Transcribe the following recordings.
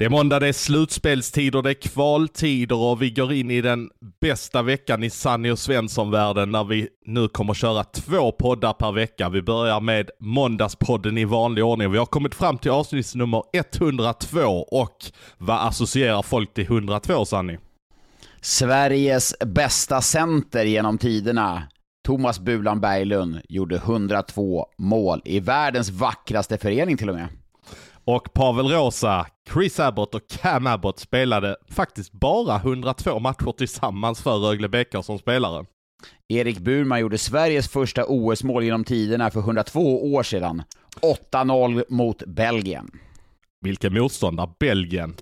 Det är måndag, det är slutspelstider, det är kvaltider och vi går in i den bästa veckan i Sanny och Svensson-världen när vi nu kommer köra två poddar per vecka. Vi börjar med Måndagspodden i vanlig ordning. Vi har kommit fram till avsnitt nummer 102 och vad associerar folk till 102 Sanny? Sveriges bästa center genom tiderna. Thomas Bulan Berglund gjorde 102 mål i världens vackraste förening till och med. Och Pavel Rosa, Chris Abbott och Cam Abbott spelade faktiskt bara 102 matcher tillsammans för Rögle Bäckar som spelare. Erik Burman gjorde Sveriges första OS-mål genom tiderna för 102 år sedan. 8-0 mot Belgien. Vilken motståndare, Belgien.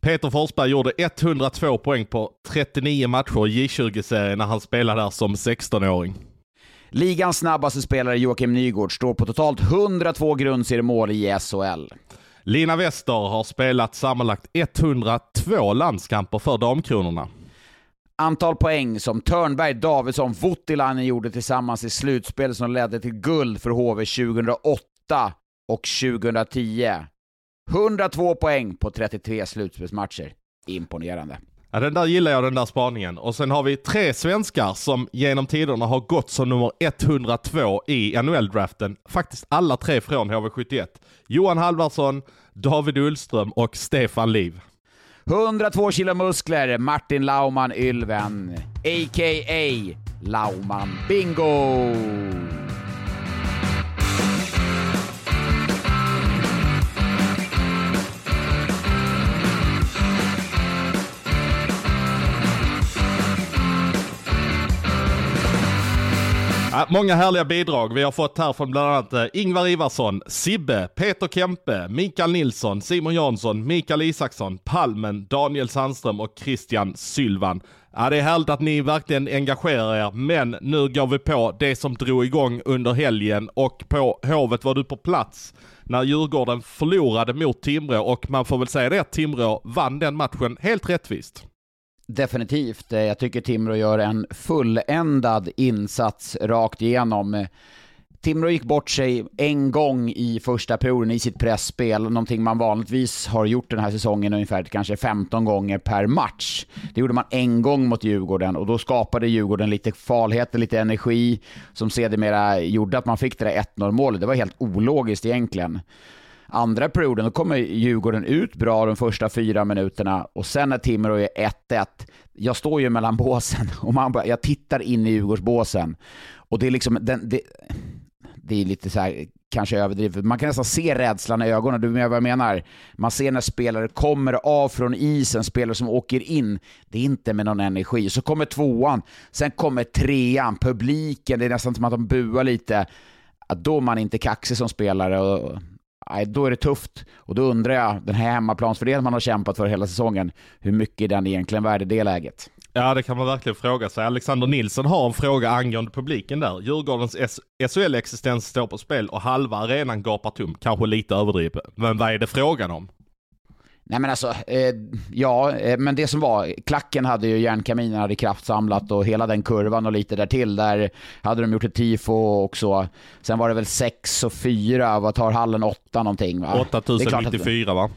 Peter Forsberg gjorde 102 poäng på 39 matcher i J20-serien när han spelade där som 16-åring. Ligans snabbaste spelare Joakim Nygård står på totalt 102 grundseriemål i SHL. Lina Wester har spelat sammanlagt 102 landskamper för Damkronorna. Antal poäng som Törnberg, Davidsson, Voutilainen gjorde tillsammans i slutspel som ledde till guld för HV 2008 och 2010. 102 poäng på 33 slutspelsmatcher. Imponerande. Ja, den där gillar jag, den där spaningen. Och sen har vi tre svenskar som genom tiderna har gått som nummer 102 i NHL-draften. Faktiskt alla tre från HV71. Johan Halvarsson, David Ullström och Stefan Liv. 102 kilo muskler, Martin Lauman Ylven, a.k.a. Lauman Bingo! Ja, många härliga bidrag vi har fått här från bland annat eh, Ingvar Ivarsson, Sibbe, Peter Kempe, Mikael Nilsson, Simon Jansson, Mikael Isaksson, Palmen, Daniel Sandström och Christian Sylvan. Ja, det är härligt att ni verkligen engagerar er, men nu går vi på det som drog igång under helgen och på Hovet var du på plats när Djurgården förlorade mot Timrå och man får väl säga det att Timrå vann den matchen helt rättvist. Definitivt. Eh, jag tycker Timrå gör en fulländad insats rakt igenom. Eh, Timrå gick bort sig en gång i första perioden i sitt pressspel, någonting man vanligtvis har gjort den här säsongen ungefär kanske 15 gånger per match. Det gjorde man en gång mot Djurgården och då skapade Djurgården lite farlighet, lite energi som sedermera gjorde att man fick det där 1-0 målet. Det var helt ologiskt egentligen. Andra perioden, då kommer Djurgården ut bra de första fyra minuterna och sen när Timrå är 1-1, jag står ju mellan båsen och man bara, jag tittar in i Djurgårdsbåsen och det är liksom, den, det, det är lite så här, kanske överdrivet, man kan nästan se rädslan i ögonen, du vet vad jag menar? Man ser när spelare kommer av från isen, spelare som åker in, det är inte med någon energi. Så kommer tvåan, sen kommer trean, publiken, det är nästan som att de buar lite. Att då är man inte kaxig som spelare och nej, då är det tufft. Och då undrar jag, den här hemmaplansfördelen man har kämpat för hela säsongen, hur mycket är den egentligen värd i det läget? Ja, det kan man verkligen fråga sig. Alexander Nilsson har en fråga angående publiken där. Djurgårdens SHL-existens står på spel och halva arenan gapar tom. Kanske lite överdrivet. Men vad är det frågan om? Nej men alltså, eh, ja, eh, men det som var, klacken hade ju järnkaminen hade kraftsamlat och hela den kurvan och lite där till där hade de gjort ett tifo också. Sen var det väl 6 och 4, vad tar hallen 8 någonting va? 8094 va?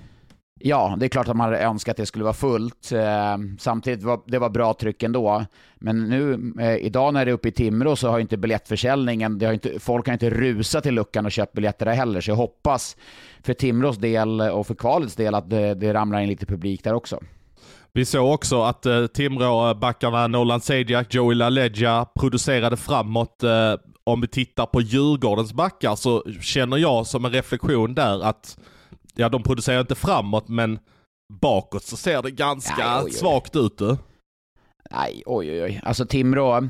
Ja, det är klart att man hade önskat att det skulle vara fullt. Eh, samtidigt var det var bra tryck ändå. Men nu, eh, idag när det är uppe i Timrå så har inte biljettförsäljningen, det har inte, folk har inte rusat till luckan och köpt biljetter där heller. Så jag hoppas för Timrås del och för kvalets del att det, det ramlar in lite publik där också. Vi såg också att eh, Timråbackarna Nolan Sejak, Joey LaLeggia producerade framåt. Eh, om vi tittar på Djurgårdens backar så känner jag som en reflektion där att ja, de producerar inte framåt, men bakåt så ser det ganska Ja, oj, oj. svagt ut. Du. Nej, oj oj oj. Alltså Timrå,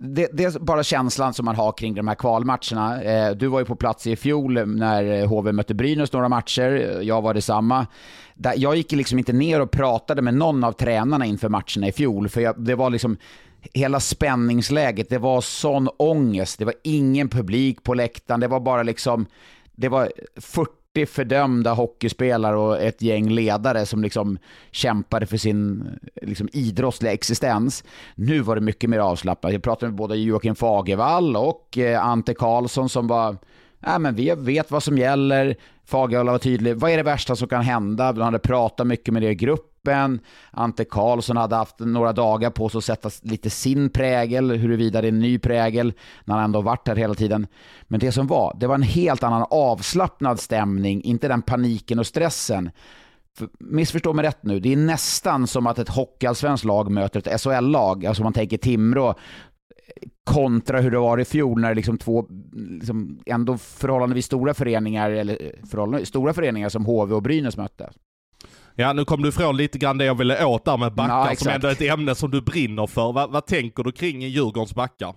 det, det är bara känslan som man har kring de här kvalmatcherna. Eh, du var ju på plats i fjol när HV mötte Brynäs några matcher, jag var detsamma. Där, jag gick liksom inte ner och pratade med någon av tränarna inför matcherna i fjol, för jag, det var liksom hela spänningsläget, det var sån ångest. Det var ingen publik på läktaren, det var bara liksom, det var 40 fördömda hockeyspelare och ett gäng ledare som liksom kämpade för sin liksom, idrottsliga existens. Nu var det mycket mer avslappnat. Jag pratade med både Joakim Fagervall och eh, Ante Karlsson som var Nej, men vi vet vad som gäller. Fagervall var tydlig. Vad är det värsta som kan hända? De hade pratat mycket med det i gruppen. Ante Karlsson hade haft några dagar på sig att sätta lite sin prägel, huruvida det är en ny prägel, när han ändå varit här hela tiden. Men det som var, det var en helt annan avslappnad stämning, inte den paniken och stressen. Missförstå mig rätt nu, det är nästan som att ett hockeyallsvenskt lag möter ett SHL-lag. Alltså man tänker Timrå, kontra hur det var i fjol när liksom två liksom ändå förhållandevis stora föreningar, eller förhållandevis stora föreningar som HV och Brynäs mötte. Ja, nu kom du ifrån lite grann det jag ville åt där med backar, ja, som ändå är ett ämne som du brinner för. vad, vad tänker du kring Djurgårdens backar?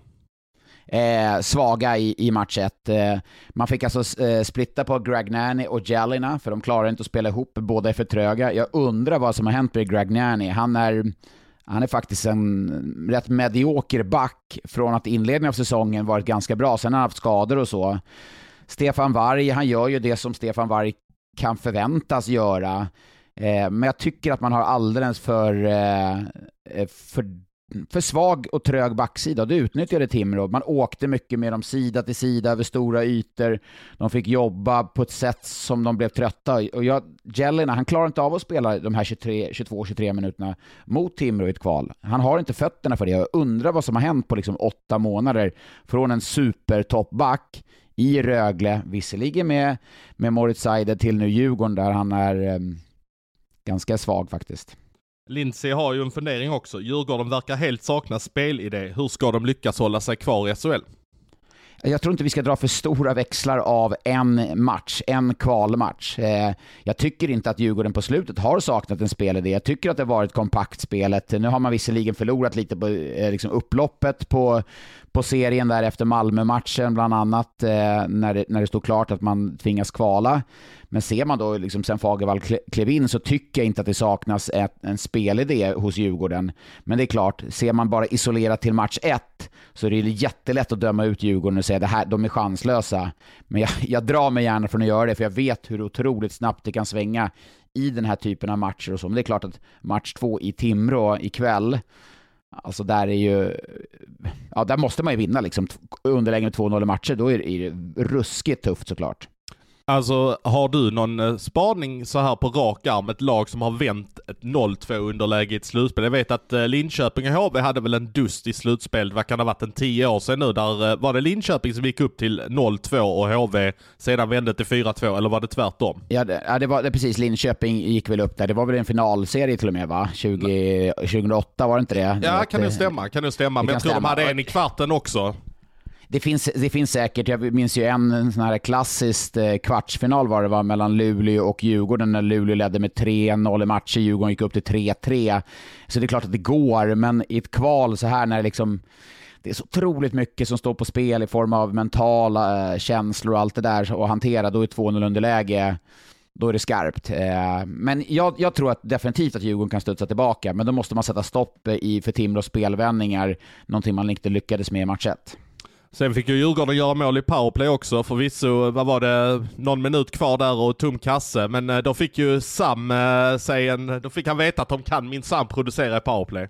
Eh, svaga i, i match 1. Eh, man fick alltså eh, splitta på Gragnani och Jalina, för de klarar inte att spela ihop, båda är för tröga. Jag undrar vad som har hänt med Gragnani. Han är han är faktiskt en rätt medioker back från att inledningen av säsongen varit ganska bra. Sen har han haft skador och så. Stefan Varg, han gör ju det som Stefan Varg kan förväntas göra. Eh, men jag tycker att man har alldeles för, eh, eh för för svag och trög backsida. Det utnyttjade Timrå. Man åkte mycket med dem sida till sida över stora ytor. De fick jobba på ett sätt som de blev trötta. Och jag, Jelena, han klarar inte av att spela de här 22-23 minuterna mot Timrå i ett kval. Han har inte fötterna för det. Jag undrar vad som har hänt på liksom åtta månader från en supertoppback i Rögle, visserligen med, med Moritz Seider till nu Djurgården där han är ehm, ganska svag faktiskt. Lindsey har ju en fundering också. Djurgården verkar helt sakna spelidé. Hur ska de lyckas hålla sig kvar i SHL? Jag tror inte vi ska dra för stora växlar av en match, en kvalmatch. Eh, jag tycker inte att Djurgården på slutet har saknat en spelidé. Jag tycker att det har varit kompakt spelet. Nu har man visserligen förlorat lite på eh, liksom upploppet på, på serien där efter Malmö-matchen bland annat, eh, när, det, när det stod klart att man tvingas kvala. Men ser man då liksom sen Fagervall klev in så tycker jag inte att det saknas ett, en spelidé hos Djurgården. Men det är klart, ser man bara isolerat till match ett så är det jättelätt att döma ut Djurgården och säga att de är chanslösa. Men jag, jag drar mig gärna från att göra det för jag vet hur otroligt snabbt det kan svänga i den här typen av matcher och så. Men det är klart att match två i Timrå ikväll Alltså där är ju, ja där måste man ju vinna liksom. Underläge med 2-0 i matcher, då är det ruskigt tufft såklart. Alltså, har du någon eh, spaning så här på rak arm, ett lag som har vänt ett 0-2 underläge i ett slutspel? Jag vet att eh, Linköping och HV hade väl en dust i slutspel, vad kan det ha varit, en 10 år sedan nu, där eh, var det Linköping som gick upp till 0-2 och HV sedan vände till 4-2, eller var det tvärtom? Ja, det, ja, det var det precis, Linköping gick väl upp där, det var väl en finalserie till och med va? 20, 2008 var det inte det? Ja, det kan det stämma, kan det stämma, men jag tror stämma. de hade en i kvarten också det finns, det finns säkert, jag minns ju en sån här klassisk eh, kvartsfinal var det var mellan Luleå och Djurgården när Luleå ledde med 3-0 i matcher, Djurgården gick upp till 3-3. Så det är klart att det går, men i ett kval så här när det liksom det är så otroligt mycket som står på spel i form av mentala eh, känslor och allt det där att hantera, då är 2-0 underläge då är det skarpt. Eh, men jag, jag, tror att definitivt att Djurgården kan studsa tillbaka, men då måste man sätta stopp i för Timrås spelvändningar, någonting man inte lyckades med i match 1. Sen fick ju Djurgården göra mål i powerplay också. Förvisso, vad var det, någon minut kvar där och tom kasse. Men eh, då fick ju Sam eh, sig en, då fick han veta att de kan minsann producera i powerplay.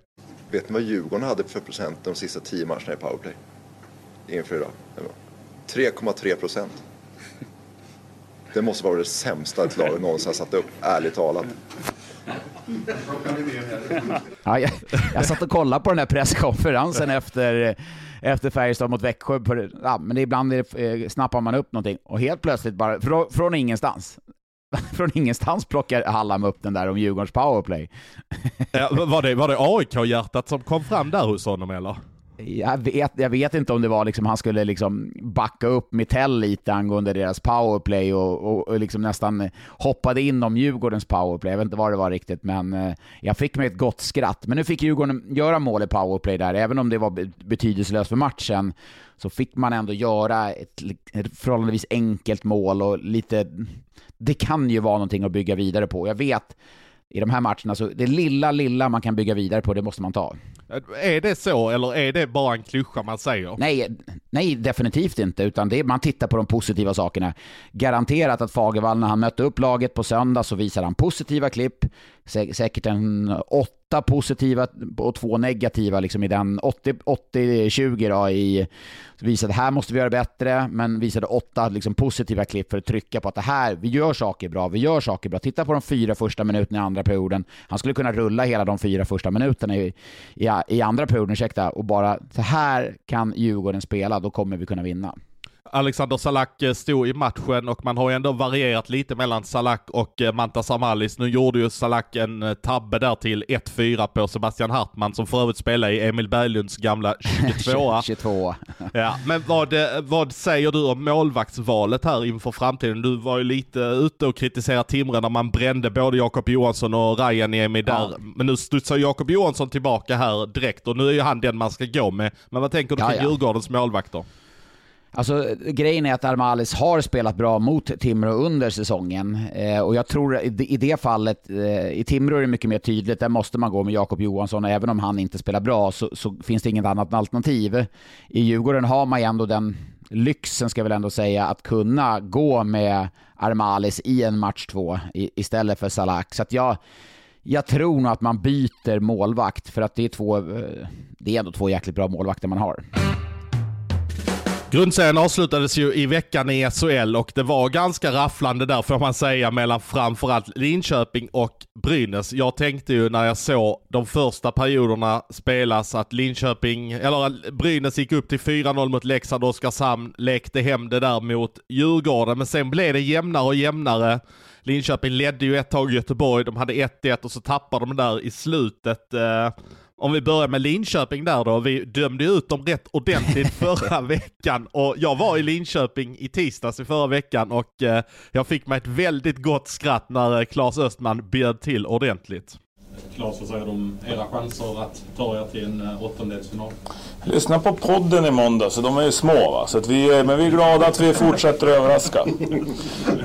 Vet ni vad Djurgården hade för procent de sista tio matcherna i powerplay? Inför idag? 3,3 procent. Det måste vara det sämsta ett lag någonsin har satt upp, ärligt talat. Ja, jag, jag satt och kollade på den här presskonferensen efter efter Färjestad mot Växjö. För, ja, men ibland är det, eh, snappar man upp någonting och helt plötsligt bara, från, från ingenstans, från ingenstans plockar Hallam upp den där om Djurgårdens powerplay. Ja, var, det, var det AIK-hjärtat som kom fram där hos honom eller? Jag vet, jag vet inte om det var liksom, han skulle liksom backa upp Mitell lite angående deras powerplay och, och, och liksom nästan hoppade in om Djurgårdens powerplay. Jag vet inte vad det var riktigt, men eh, jag fick mig ett gott skratt. Men nu fick Djurgården göra mål i powerplay där, även om det var betydelselöst för matchen, så fick man ändå göra ett, ett förhållandevis enkelt mål och lite... Det kan ju vara någonting att bygga vidare på. Jag vet i de här matcherna. Så det lilla, lilla man kan bygga vidare på, det måste man ta. Är det så, eller är det bara en klyscha man säger? Nej, nej definitivt inte, utan det, man tittar på de positiva sakerna. Garanterat att Fagervall, när han mötte upp laget på söndag, så visar han positiva klipp. Sä säkert en åtta positiva och två negativa liksom i den 80-20 då i visade här måste vi göra bättre, men visade åtta liksom positiva klipp för att trycka på att det här, vi gör saker bra, vi gör saker bra. Titta på de fyra första minuterna i andra perioden. Han skulle kunna rulla hela de fyra första minuterna i, i, i andra perioden, ursäkta, och bara så här kan Djurgården spela, då kommer vi kunna vinna. Alexander Salak eh, stod i matchen och man har ju ändå varierat lite mellan Salak och eh, Mantas Amalis. Nu gjorde ju Salak en eh, tabbe där till 1-4 på Sebastian Hartman som för övrigt spelar i Emil Berglunds gamla 22 22 Ja, men vad, vad säger du om målvaktsvalet här inför framtiden? Du var ju lite ute och kritiserade Timrå när man brände både Jakob Johansson och Ryan Emil där. Ja. Men nu studsar Jakob Johansson tillbaka här direkt och nu är ju han den man ska gå med. Men vad tänker du kring ja, ja. Djurgårdens målvakter? Alltså grejen är att Armalis har spelat bra mot Timrå under säsongen. Eh, och jag tror i det fallet, eh, i Timrå är det mycket mer tydligt, där måste man gå med Jakob Johansson och även om han inte spelar bra så, så, finns det inget annat alternativ. I Djurgården har man ju ändå den lyxen, ska jag väl ändå säga, att kunna gå med Armalis i en match två istället för Salak. Så att jag, jag tror nog att man byter målvakt för att det är två, eh, det är ändå två jäkligt bra målvakter man har. Grundserien avslutades ju i veckan i SHL och det var ganska rafflande där får man säga mellan framförallt Linköping och Brynäs. Jag tänkte ju när jag såg de första perioderna spelas att Linköping, eller Brynäs gick upp till 4-0 mot Leksand och Oskarshamn, lekte hem det där mot Djurgården, men sen blev det jämnare och jämnare. Linköping ledde ju ett tag i Göteborg, de hade 1-1 och så tappade de där i slutet. Eh, om vi börjar med Linköping där då. Vi dömde ut dem rätt ordentligt förra veckan och jag var i Linköping i tisdags i förra veckan och eh, jag fick mig ett väldigt gott skratt när eh, Claes Östman bjöd till ordentligt. Claes, vad säger du om era chanser att ta er till en eh, åttondelsfinal? Lyssna på podden i måndag, så de är ju små va. Så att vi, men vi är glada att vi fortsätter att överraska.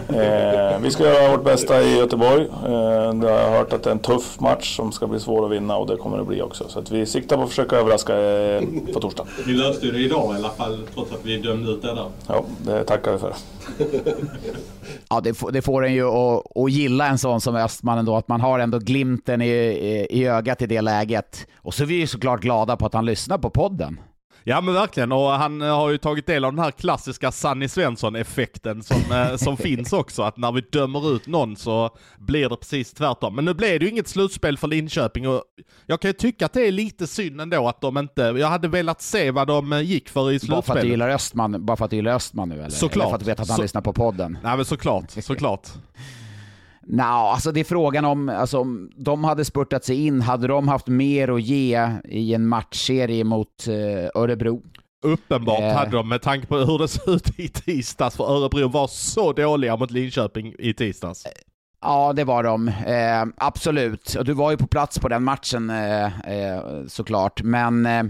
Eh, vi ska göra vårt bästa i Göteborg. Eh, jag har hört att det är en tuff match som ska bli svår att vinna och det kommer det bli också. Så att vi siktar på att försöka överraska eh, på torsdag. Ni löste det idag i alla fall, trots att vi dömde ut det där. Ja, det tackar vi för. ja, det, får, det får en ju att, att gilla en sån som Östman ändå, att man har ändå glimten i, i, i ögat i det läget. Och så är vi ju såklart glada på att han lyssnar på podden. Ja men verkligen, och han eh, har ju tagit del av den här klassiska Sanny Svensson-effekten som, eh, som finns också, att när vi dömer ut någon så blir det precis tvärtom. Men nu blev det ju inget slutspel för Linköping och jag kan ju tycka att det är lite synd ändå att de inte, jag hade velat se vad de eh, gick för i slutspelet. Bara för att du gillar Östman, bara för att du gillar Östman nu eller? Såklart. Eller för att du vet att han så... lyssnar på podden? Nej men såklart, såklart. Nå, alltså det är frågan om, alltså, om de hade spurtat sig in, hade de haft mer att ge i en matchserie mot eh, Örebro? Uppenbart eh. hade de med tanke på hur det såg ut i tisdags, för Örebro var så dåliga mot Linköping i tisdags. Ja, det var de. Eh, absolut. Och du var ju på plats på den matchen eh, eh, såklart. Men eh,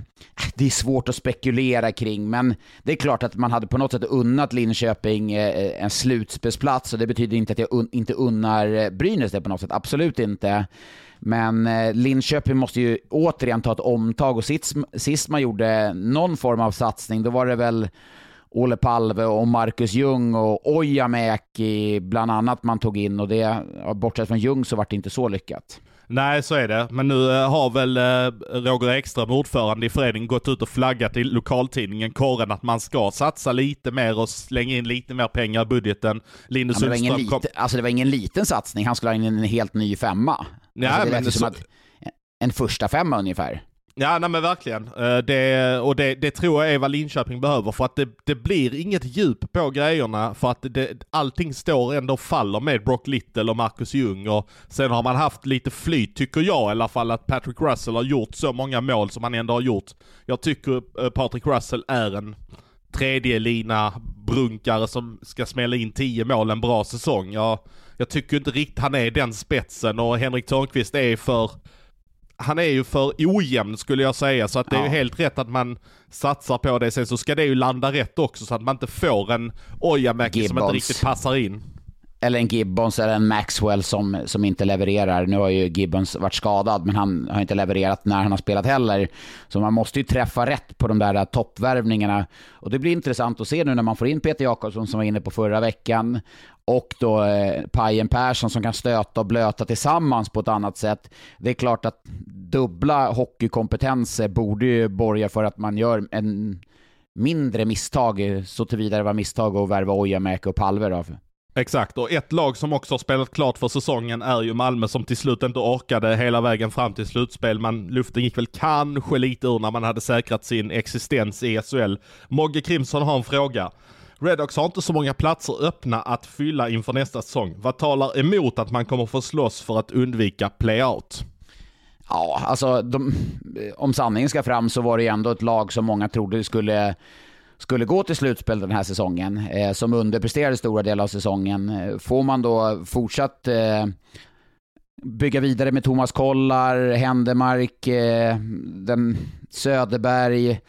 det är svårt att spekulera kring. Men det är klart att man hade på något sätt unnat Linköping eh, en slutspelsplats. Och det betyder inte att jag un inte unnar eh, Brynäs det på något sätt. Absolut inte. Men eh, Linköping måste ju återigen ta ett omtag och sist, sist man gjorde någon form av satsning, då var det väl Olle Palve och Marcus Ljung och Ojamäki bland annat man tog in och det, bortsett från Ljung så var det inte så lyckat. Nej, så är det. Men nu eh, har väl eh, Roger Ekström, ordförande i föreningen, gått ut och flaggat i lokaltidningen Korren att man ska satsa lite mer och slänga in lite mer pengar i budgeten. Linus ja, det, var ingen lite, alltså det var ingen liten satsning, han skulle ha in en helt ny femma. Nej, alltså det lät så... som att en första femma ungefär. Ja, nej men verkligen. Eh, det, och det, det tror jag är vad Linköping behöver för att det, det blir inget djup på grejerna för att det, allting står ändå och faller med Brock Little och Marcus Ljung och sen har man haft lite flyt, tycker jag i alla fall, att Patrick Russell har gjort så många mål som han ändå har gjort. Jag tycker eh, Patrick Russell är en tredje lina brunkare som ska smälla in tio mål en bra säsong. Jag, jag tycker inte riktigt han är den spetsen och Henrik Törnqvist är för han är ju för ojämn skulle jag säga, så att det är ju helt rätt att man satsar på det. Sen så ska det ju landa rätt också så att man inte får en Ojamäki som inte riktigt passar in eller en Gibbons eller en Maxwell som, som inte levererar. Nu har ju Gibbons varit skadad, men han har inte levererat när han har spelat heller. Så man måste ju träffa rätt på de där toppvärvningarna. Och det blir intressant att se nu när man får in Peter Jakobsson som var inne på förra veckan och då eh, Pajen Persson som kan stöta och blöta tillsammans på ett annat sätt. Det är klart att dubbla hockeykompetenser borde ju borga för att man gör en mindre misstag, så tillvida det var misstag att värva Ojamäki och Palve då. Exakt, och ett lag som också har spelat klart för säsongen är ju Malmö som till slut inte orkade hela vägen fram till slutspel. Man, luften gick väl kanske lite ur när man hade säkrat sin existens i SHL. Mogge Krimson har en fråga. Redox har inte så många platser öppna att fylla inför nästa säsong. Vad talar emot att man kommer få slåss för att undvika playout? Ja, alltså de, om sanningen ska fram så var det ju ändå ett lag som många trodde skulle skulle gå till slutspel den här säsongen, eh, som underpresterade stora delar av säsongen. Eh, får man då fortsatt eh, bygga vidare med Thomas Kollar, Händemark, eh, den Söderberg.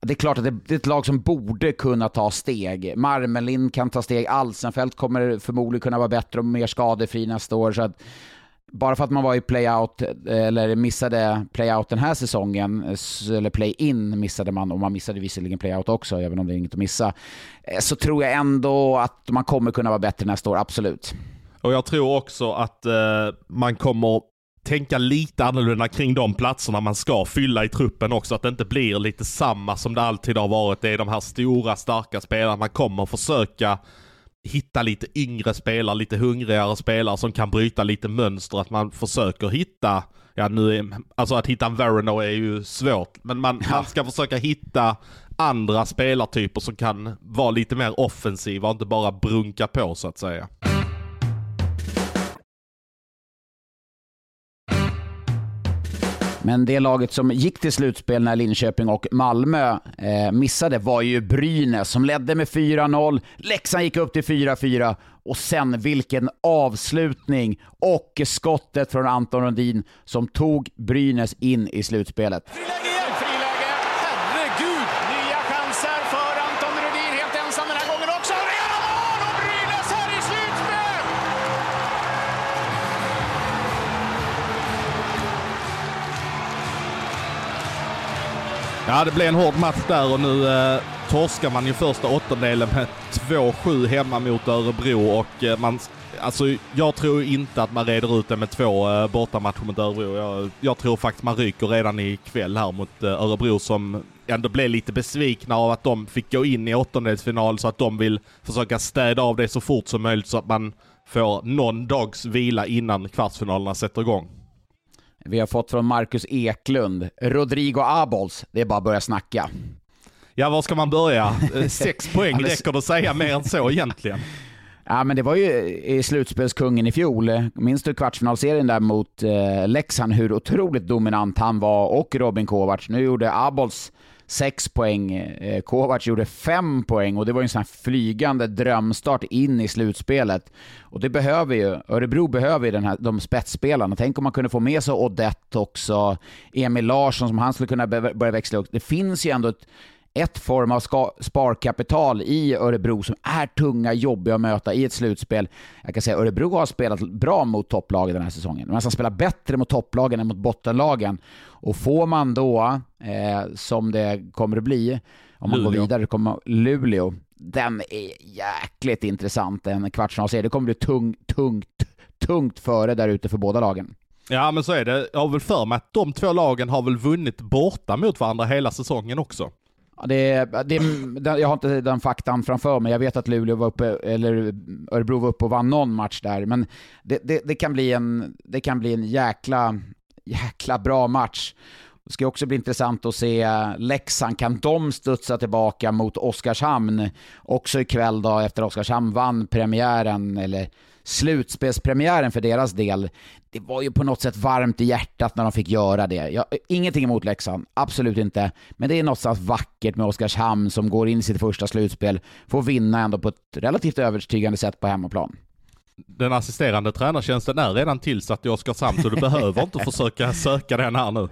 Det är klart att det, det är ett lag som borde kunna ta steg. Marmelin kan ta steg, Alsenfelt kommer förmodligen kunna vara bättre och mer skadefri nästa år. Så att bara för att man var i playout, eh, eller missade playout den här säsongen, eller play-in missade man, och man missade visserligen playout också, även om det är inget att missa, eh, så tror jag ändå att man kommer kunna vara bättre nästa år, absolut. Och jag tror också att eh, man kommer tänka lite annorlunda kring de platserna man ska fylla i truppen också. Att det inte blir lite samma som det alltid har varit. Det är de här stora, starka spelarna. Man kommer försöka hitta lite yngre spelare, lite hungrigare spelare som kan bryta lite mönster. Att man försöker hitta, ja nu är, alltså att hitta en Verino är ju svårt, men man, man ska försöka hitta andra spelartyper som kan vara lite mer offensiva och inte bara brunka på så att säga. Men det laget som gick till slutspel när Linköping och Malmö eh, missade var ju Brynäs som ledde med 4-0. Leksand gick upp till 4-4 och sen vilken avslutning och skottet från Anton Rundin som tog Brynäs in i slutspelet. Ja, det blev en hård match där och nu eh, torskar man ju första åttondelen med 2-7 hemma mot Örebro och eh, man, alltså jag tror inte att man reder ut det med två eh, bortamatcher mot Örebro. Jag, jag, tror faktiskt man ryker redan ikväll här mot eh, Örebro som ändå blev lite besvikna av att de fick gå in i åttondelsfinal så att de vill försöka städa av det så fort som möjligt så att man får någon dags vila innan kvartsfinalerna sätter igång. Vi har fått från Marcus Eklund. Rodrigo Abols. Det är bara att börja snacka. Ja, var ska man börja? Sex poäng räcker det att säga mer än så egentligen. Ja, men det var ju i slutspelskungen i fjol. Minns du kvartsfinalserien där mot eh, Leksand, hur otroligt dominant han var och Robin Kovacs. Nu gjorde Abols sex poäng. Eh, Kovac gjorde fem poäng och det var en sån här flygande drömstart in i slutspelet. Och det behöver ju, Örebro behöver ju den här, de spetsspelarna. Tänk om man kunde få med sig Odette också, Emil Larsson som han skulle kunna börja växla upp. Det finns ju ändå ett, ett form av sparkapital i Örebro som är tunga, jobbiga att möta i ett slutspel. Jag kan säga Örebro har spelat bra mot topplagen den här säsongen. Man ska spela bättre mot topplagen än mot bottenlagen. Och får man då, eh, som det kommer att bli, om man Luleå. går vidare, kommer Luleå. Den är jäkligt intressant, en kvartsfinalserie. Det kommer bli tungt, tungt, tungt före där ute för båda lagen. Ja men så är det. Jag har väl för mig att de två lagen har väl vunnit borta mot varandra hela säsongen också. Det, det, jag har inte den faktan framför mig. Jag vet att Luleå var uppe, eller Örebro var uppe och vann någon match där, men det, det, det, kan, bli en, det kan bli en jäkla, jäkla bra match. Det ska också bli intressant att se Leksand, kan de studsa tillbaka mot Oskarshamn också ikväll då efter Oskarshamn vann premiären, eller slutspelspremiären för deras del. Det var ju på något sätt varmt i hjärtat när de fick göra det. Jag, ingenting emot Leksand, absolut inte. Men det är någonstans vackert med Oskarshamn som går in i sitt första slutspel, får vinna ändå på ett relativt övertygande sätt på hemmaplan. Den assisterande tränartjänsten är redan tillsatt i Oskarshamn så du behöver inte försöka söka den här nu.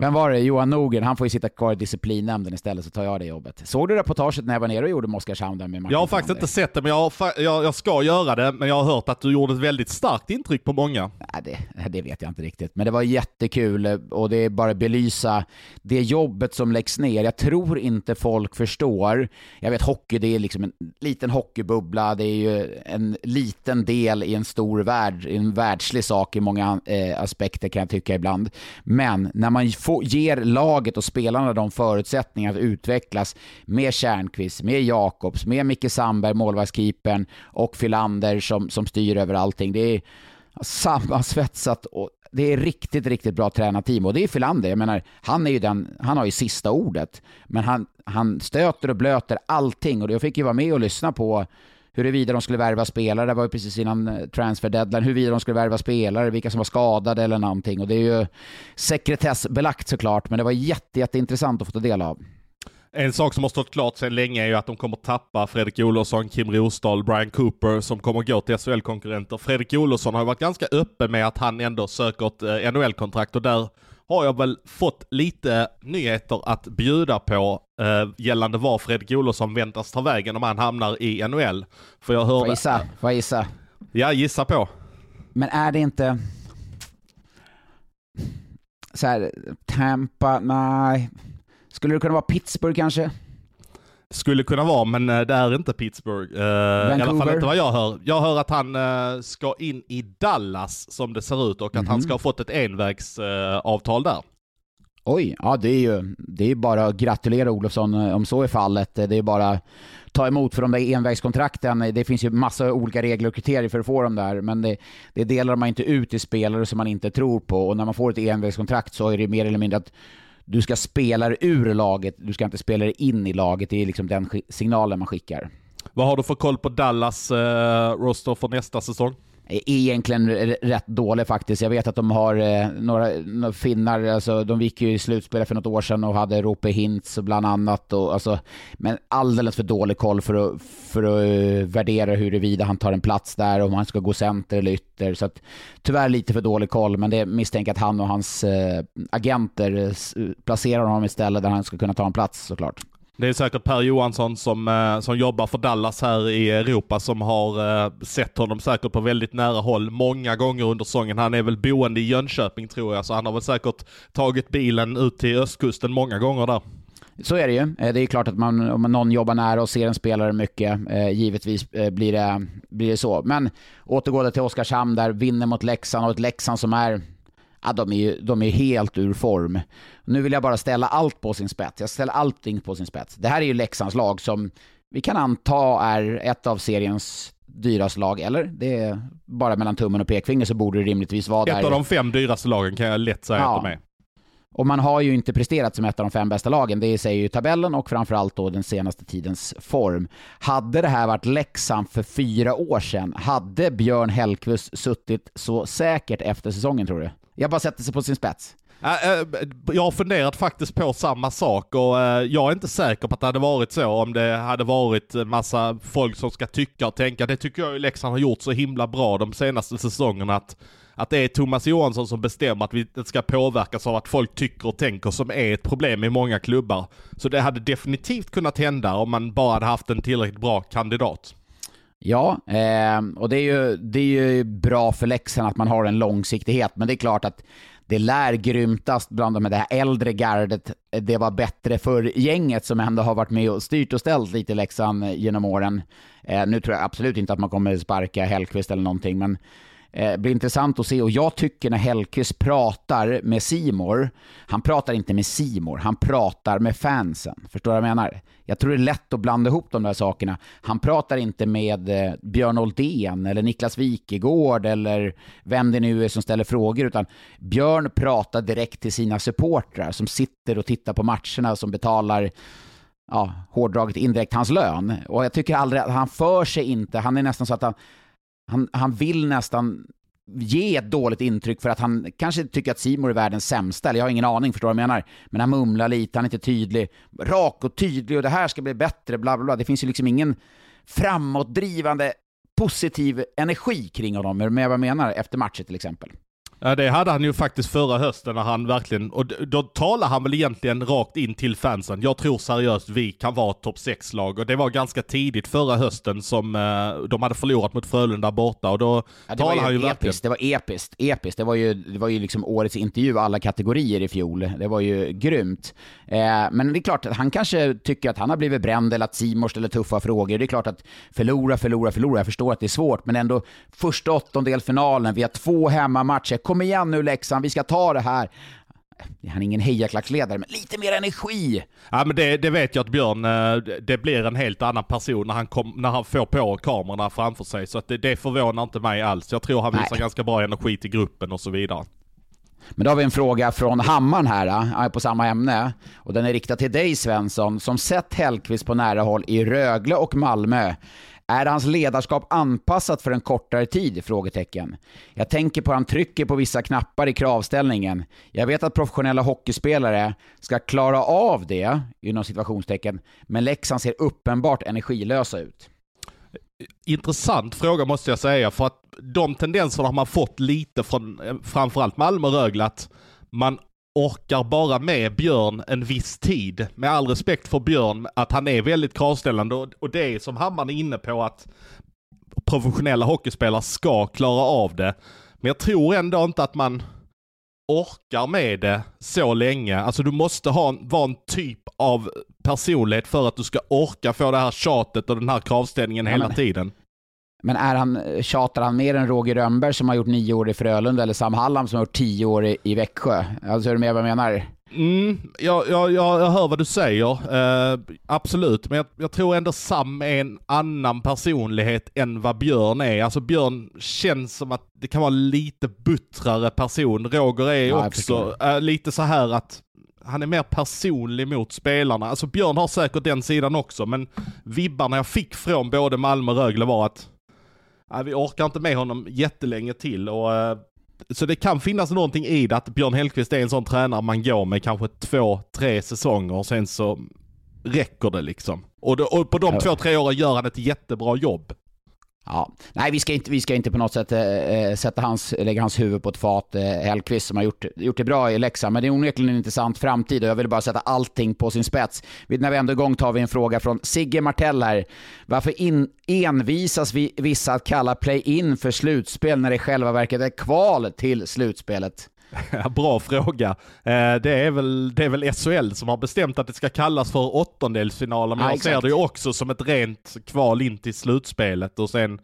Vem var det? Johan Nogren. Han får ju sitta kvar i disciplinnämnden istället, så tar jag det jobbet. Såg du reportaget när jag var nere och gjorde med Oskarshamn där med Martin Jag har faktiskt inte sett det, men jag, jag, jag, ska göra det. Men jag har hört att du gjorde ett väldigt starkt intryck på många. Nej, det, det vet jag inte riktigt. Men det var jättekul och det är bara belysa det jobbet som läggs ner. Jag tror inte folk förstår. Jag vet hockey, det är liksom en liten hockeybubbla. Det är ju en liten del i en stor värld, en världslig sak i många eh, aspekter kan jag tycka ibland. Men när man få, ger laget och spelarna de förutsättningar att utvecklas med Kärnqvist, med Jakobs, med Micke Sandberg, målvaktskeepern och Filander som, som styr över allting. Det är sammansvetsat och det är riktigt, riktigt bra tränarteam och det är Filander. Jag menar, han, är ju den, han har ju sista ordet, men han, han stöter och blöter allting och jag fick ju vara med och lyssna på huruvida de skulle värva spelare, det var ju precis innan eh, transfer deadline, huruvida de skulle värva spelare, vilka som var skadade eller någonting. Och det är ju sekretessbelagt såklart, men det var jätte, jätteintressant att få ta del av. En sak som har stått klart sedan länge är ju att de kommer tappa Fredrik Olofsson, Kim Rosdahl, Brian Cooper som kommer gå till SHL-konkurrenter. Fredrik Olofsson har varit ganska öppen med att han ändå söker ett eh, NHL-kontrakt och där har jag väl fått lite nyheter att bjuda på eh, gällande var Fredrik Olofsson väntas ta vägen om han hamnar i NHL. För jag hörde... Får gissa? Får gissa? Ja, gissa på. Men är det inte... Så här, Tampa, nej. Skulle det kunna vara Pittsburgh kanske? Skulle kunna vara, men eh, det är inte Pittsburgh. Uh, I alla fall inte vad jag hör. Jag hör att han uh, ska in i Dallas som det ser ut och att mm -hmm. han mhm. ska ha fått ett envägsavtal uh, där. Oj, ja det är ju det är bara att gratulera Olofsson om så är fallet. Det är bara att ta emot för de där envägskontrakten. Det finns ju massa olika regler och kriterier för att få dem där, men det, det delar man inte ut till spelare som man inte tror på. Och när man får ett envägskontrakt så är det mer eller mindre att du ska spela ur laget, du ska inte spela in i laget. Det är liksom den signalen man skickar. Vad har du för koll på Dallas eh, roster för nästa säsong? Egentligen rätt dålig faktiskt. Jag vet att de har eh, några, några finnar, alltså, de gick ju i slutspelet för något år sedan och hade Rope Hintz bland annat. Och, alltså, men alldeles för dålig koll för att, för att uh, värdera huruvida han tar en plats där, om han ska gå center eller ytter. Så att, tyvärr lite för dålig koll, men det misstänker att han och hans uh, agenter eh, placerar honom istället där han ska kunna ta en plats såklart. Det är säkert Per Johansson som, eh, som jobbar för Dallas här i Europa som har eh, sett honom säkert på väldigt nära håll många gånger under säsongen. Han är väl boende i Jönköping tror jag, så han har väl säkert tagit bilen ut till östkusten många gånger där. Så är det ju. Eh, det är klart att man, om någon jobbar nära och ser en spelare mycket, givetvis blir det, blir det så. Men återgående till Oskarshamn där, vinner mot Leksand och ett Leksand som är ja, de, är ju, de är helt ur form. Nu vill jag bara ställa allt på sin spets. Jag ställer allting på sin spets. Det här är ju Leksands lag som vi kan anta är ett av seriens dyraste lag, eller? Det är bara mellan tummen och pekfinger så borde det rimligtvis vara ett där. Ett av de fem dyraste lagen kan jag lätt säga ja. att de är. Och man har ju inte presterat som ett av de fem bästa lagen, det säger ju tabellen och framförallt då den senaste tidens form. Hade det här varit Leksand för fyra år sedan, hade Björn Hellkvist suttit så säkert efter säsongen tror du? Jag bara sätter sig på sin spets. Äh, äh, jag har funderat faktiskt på samma sak och äh, jag är inte säker på att det hade varit så om det hade varit massa folk som ska tycka och tänka. Det tycker jag ju Leksand har gjort så himla bra de senaste säsongerna att, att det är Thomas Johansson som bestämmer att vi ska påverkas av att folk tycker och tänker som är ett problem i många klubbar. Så det hade definitivt kunnat hända om man bara hade haft en tillräckligt bra kandidat. Ja, eh, och det är, ju, det är ju bra för Leksand att man har en långsiktighet, men det är klart att det lär grymtast bland de det här äldre gardet. Det var bättre för gänget som ändå har varit med och styrt och ställt lite i Leksand genom åren. Eh, nu tror jag absolut inte att man kommer sparka Hellkvist eller någonting, men eh, blir intressant att se och jag tycker när Hellkvist pratar med Simor, han pratar inte med Simor, han pratar med fansen. Förstår du vad jag menar? Jag tror det är lätt att blanda ihop de där sakerna. Han pratar inte med eh, Björn Oldén eller Niklas Wikegård eller vem det nu är som ställer frågor, utan Björn pratar direkt till sina supportrar som sitter och tittar på matcherna som betalar ja, hårdraget indirekt hans lön. Och jag tycker aldrig att han för sig inte, han är nästan så att han han, han vill nästan ge ett dåligt intryck för att han kanske tycker att Simor är världens sämsta, eller jag har ingen aning, förstår du vad jag menar? Men han mumlar lite, han är inte tydlig, rak och tydlig och det här ska bli bättre, bla bla bla. Det finns ju liksom ingen framåtdrivande positiv energi kring honom, är du med vad jag menar, efter matcher till exempel. Ja, det hade han ju faktiskt förra hösten när han verkligen, och då talar han väl egentligen rakt in till fansen. Jag tror seriöst vi kan vara topp 6-lag och det var ganska tidigt förra hösten som eh, de hade förlorat mot Frölunda borta och då Ja, talade han ju ju verkligen. episkt, det var episkt, episkt. Det var ju, det var ju liksom årets intervju alla kategorier i fjol. Det var ju grymt. Eh, men det är klart att han kanske tycker att han har blivit bränd eller att Simon ställer tuffa frågor. Det är klart att förlora, förlora, förlora. Jag förstår att det är svårt, men ändå första åttondelsfinalen, vi har två hemmamatcher. Kom igen nu Leksand, vi ska ta det här. Han är ingen hejaklacksledare, men lite mer energi. Ja men det, det vet jag att Björn, eh, det blir en helt annan person när han, kom, när han får på kamerorna framför sig. Så att det, det förvånar inte mig alls. Jag tror han visar Nej. ganska bra energi till gruppen och så vidare. Men då har vi en fråga från Hammaren här, äh, på samma ämne. Och den är riktad till dig Svensson, som sett Hellkvist på nära håll i Rögle och Malmö. Är hans ledarskap anpassat för en kortare tid? Frågetecken. Jag tänker på att han trycker på vissa knappar i kravställningen. Jag vet att professionella hockeyspelare ska klara av det, inom situationstecken, men Leksand ser uppenbart energilösa ut. Intressant fråga måste jag säga, för att de tendenserna har man fått lite från framförallt Malmö och Rögle, att man orkar bara med Björn en viss tid. Med all respekt för Björn, att han är väldigt kravställande och, och det är som Hammaren är inne på att professionella hockeyspelare ska klara av det. Men jag tror ändå inte att man orkar med det så länge. Alltså du måste ha en, vara en typ av personlighet för att du ska orka få det här tjatet och den här kravställningen Ja, hela men- tiden. Men är han, tjatar han mer än Roger Rönnberg som har gjort nio år i Frölunda eller Sam Hallam som har gjort tio år i, i Växjö? Alltså är du med vad jag menar? Mm, jag, jag, jag, jag hör vad du säger, eh, absolut. Men jag, jag tror ändå Sam är en annan personlighet än vad Björn är. Alltså Björn känns som att det kan vara lite buttrare person. Roger är Ja, också eh, lite så här att han är mer personlig mot spelarna. Alltså Björn har säkert den sidan också, men vibbarna jag fick från både Malmö och Rögle var att nej, vi orkar inte med honom jättelänge till. Och, eh, så det kan finnas någonting i det att Björn Hellkvist är en sån tränare man går med kanske två, tre säsonger och sen så räcker det liksom. Och, det, och på de Ja. två, tre åren gör han ett jättebra jobb. Ja. Nej, vi ska inte, vi ska inte på något sätt äh, sätta hans, lägga hans huvud på ett fat, eh, Hellkvist, som har gjort, gjort det bra i Leksand. Men det är onekligen en intressant framtid och jag vill bara sätta allting på sin spets. Vi- När vi ändå är igång tar vi en fråga från Sigge Martell här. Varför in, envisas vi vissa att kalla play-in för slutspel när det i själva verket är kval till slutspelet? Bra fråga. Eh, det, är väl, det är väl SHL som har bestämt att det ska kallas för åttondelsfinaler, men Ja, jag ser det ju också som ett rent kval in till slutspelet och sen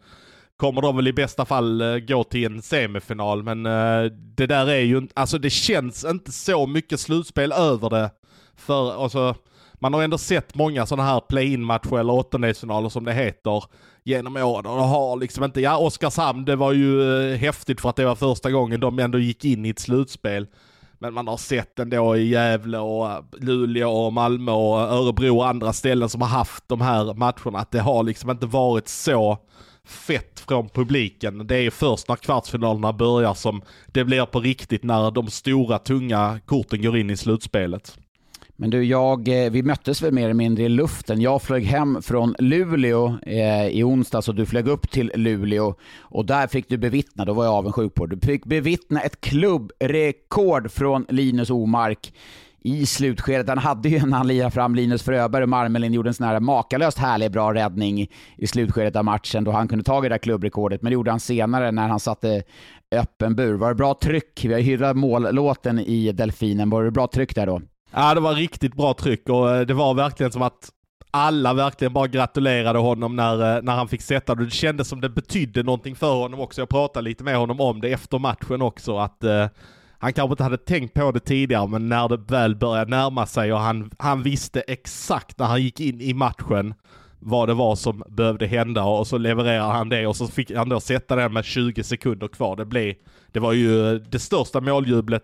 kommer de väl i bästa fall eh, gå till en semifinal, men eh, det där är ju, alltså det känns inte så mycket slutspel över det. För alltså, man har ändå sett många sådana här play-in matcher eller åttondelsfinaler som det heter genom åren och har liksom inte, ja Oskarshamn det var ju eh, häftigt för att det var första gången de ändå gick in i ett slutspel. Men man har sett ändå i Gävle och eh, Luleå och Malmö och Örebro och andra ställen som har haft de här matcherna att det har liksom inte varit så fett från publiken. Det är först när kvartsfinalerna börjar som det blir på riktigt när de stora tunga korten går in i slutspelet. Men du, jag, eh, vi möttes väl mer eller mindre i luften. Jag flög hem från Luleå eh, i onsdags och du flög upp till Luleå. Och där fick du bevittna, då var jag avundsjuk på. Du fick bevittna ett klubbrekord från Linus Omark i slutskedet. Han hade ju när han lirade fram Linus Fröberg och Marmelin gjorde en sån här makalöst härlig bra räddning i slutskedet av matchen då han kunde ta det där klubbrekordet. Men det gjorde han senare när han satte öppen bur. Var det bra tryck? Vi har hyllat mållåten i Delfinen. Var det bra tryck där då? Ja, det var riktigt bra tryck och eh, det var verkligen som att alla verkligen bara gratulerade honom när, eh, när han fick sätta det. Det kändes som det betydde någonting för honom också. Jag pratade lite med honom om det efter matchen också, att eh, han kanske inte hade tänkt på det tidigare, men när det väl började närma sig och han, han visste exakt när han gick in i matchen vad det var som behövde hända och så levererade han det och så fick han då sätta den med 20 sekunder kvar. Det, blev, det var ju det största måljublet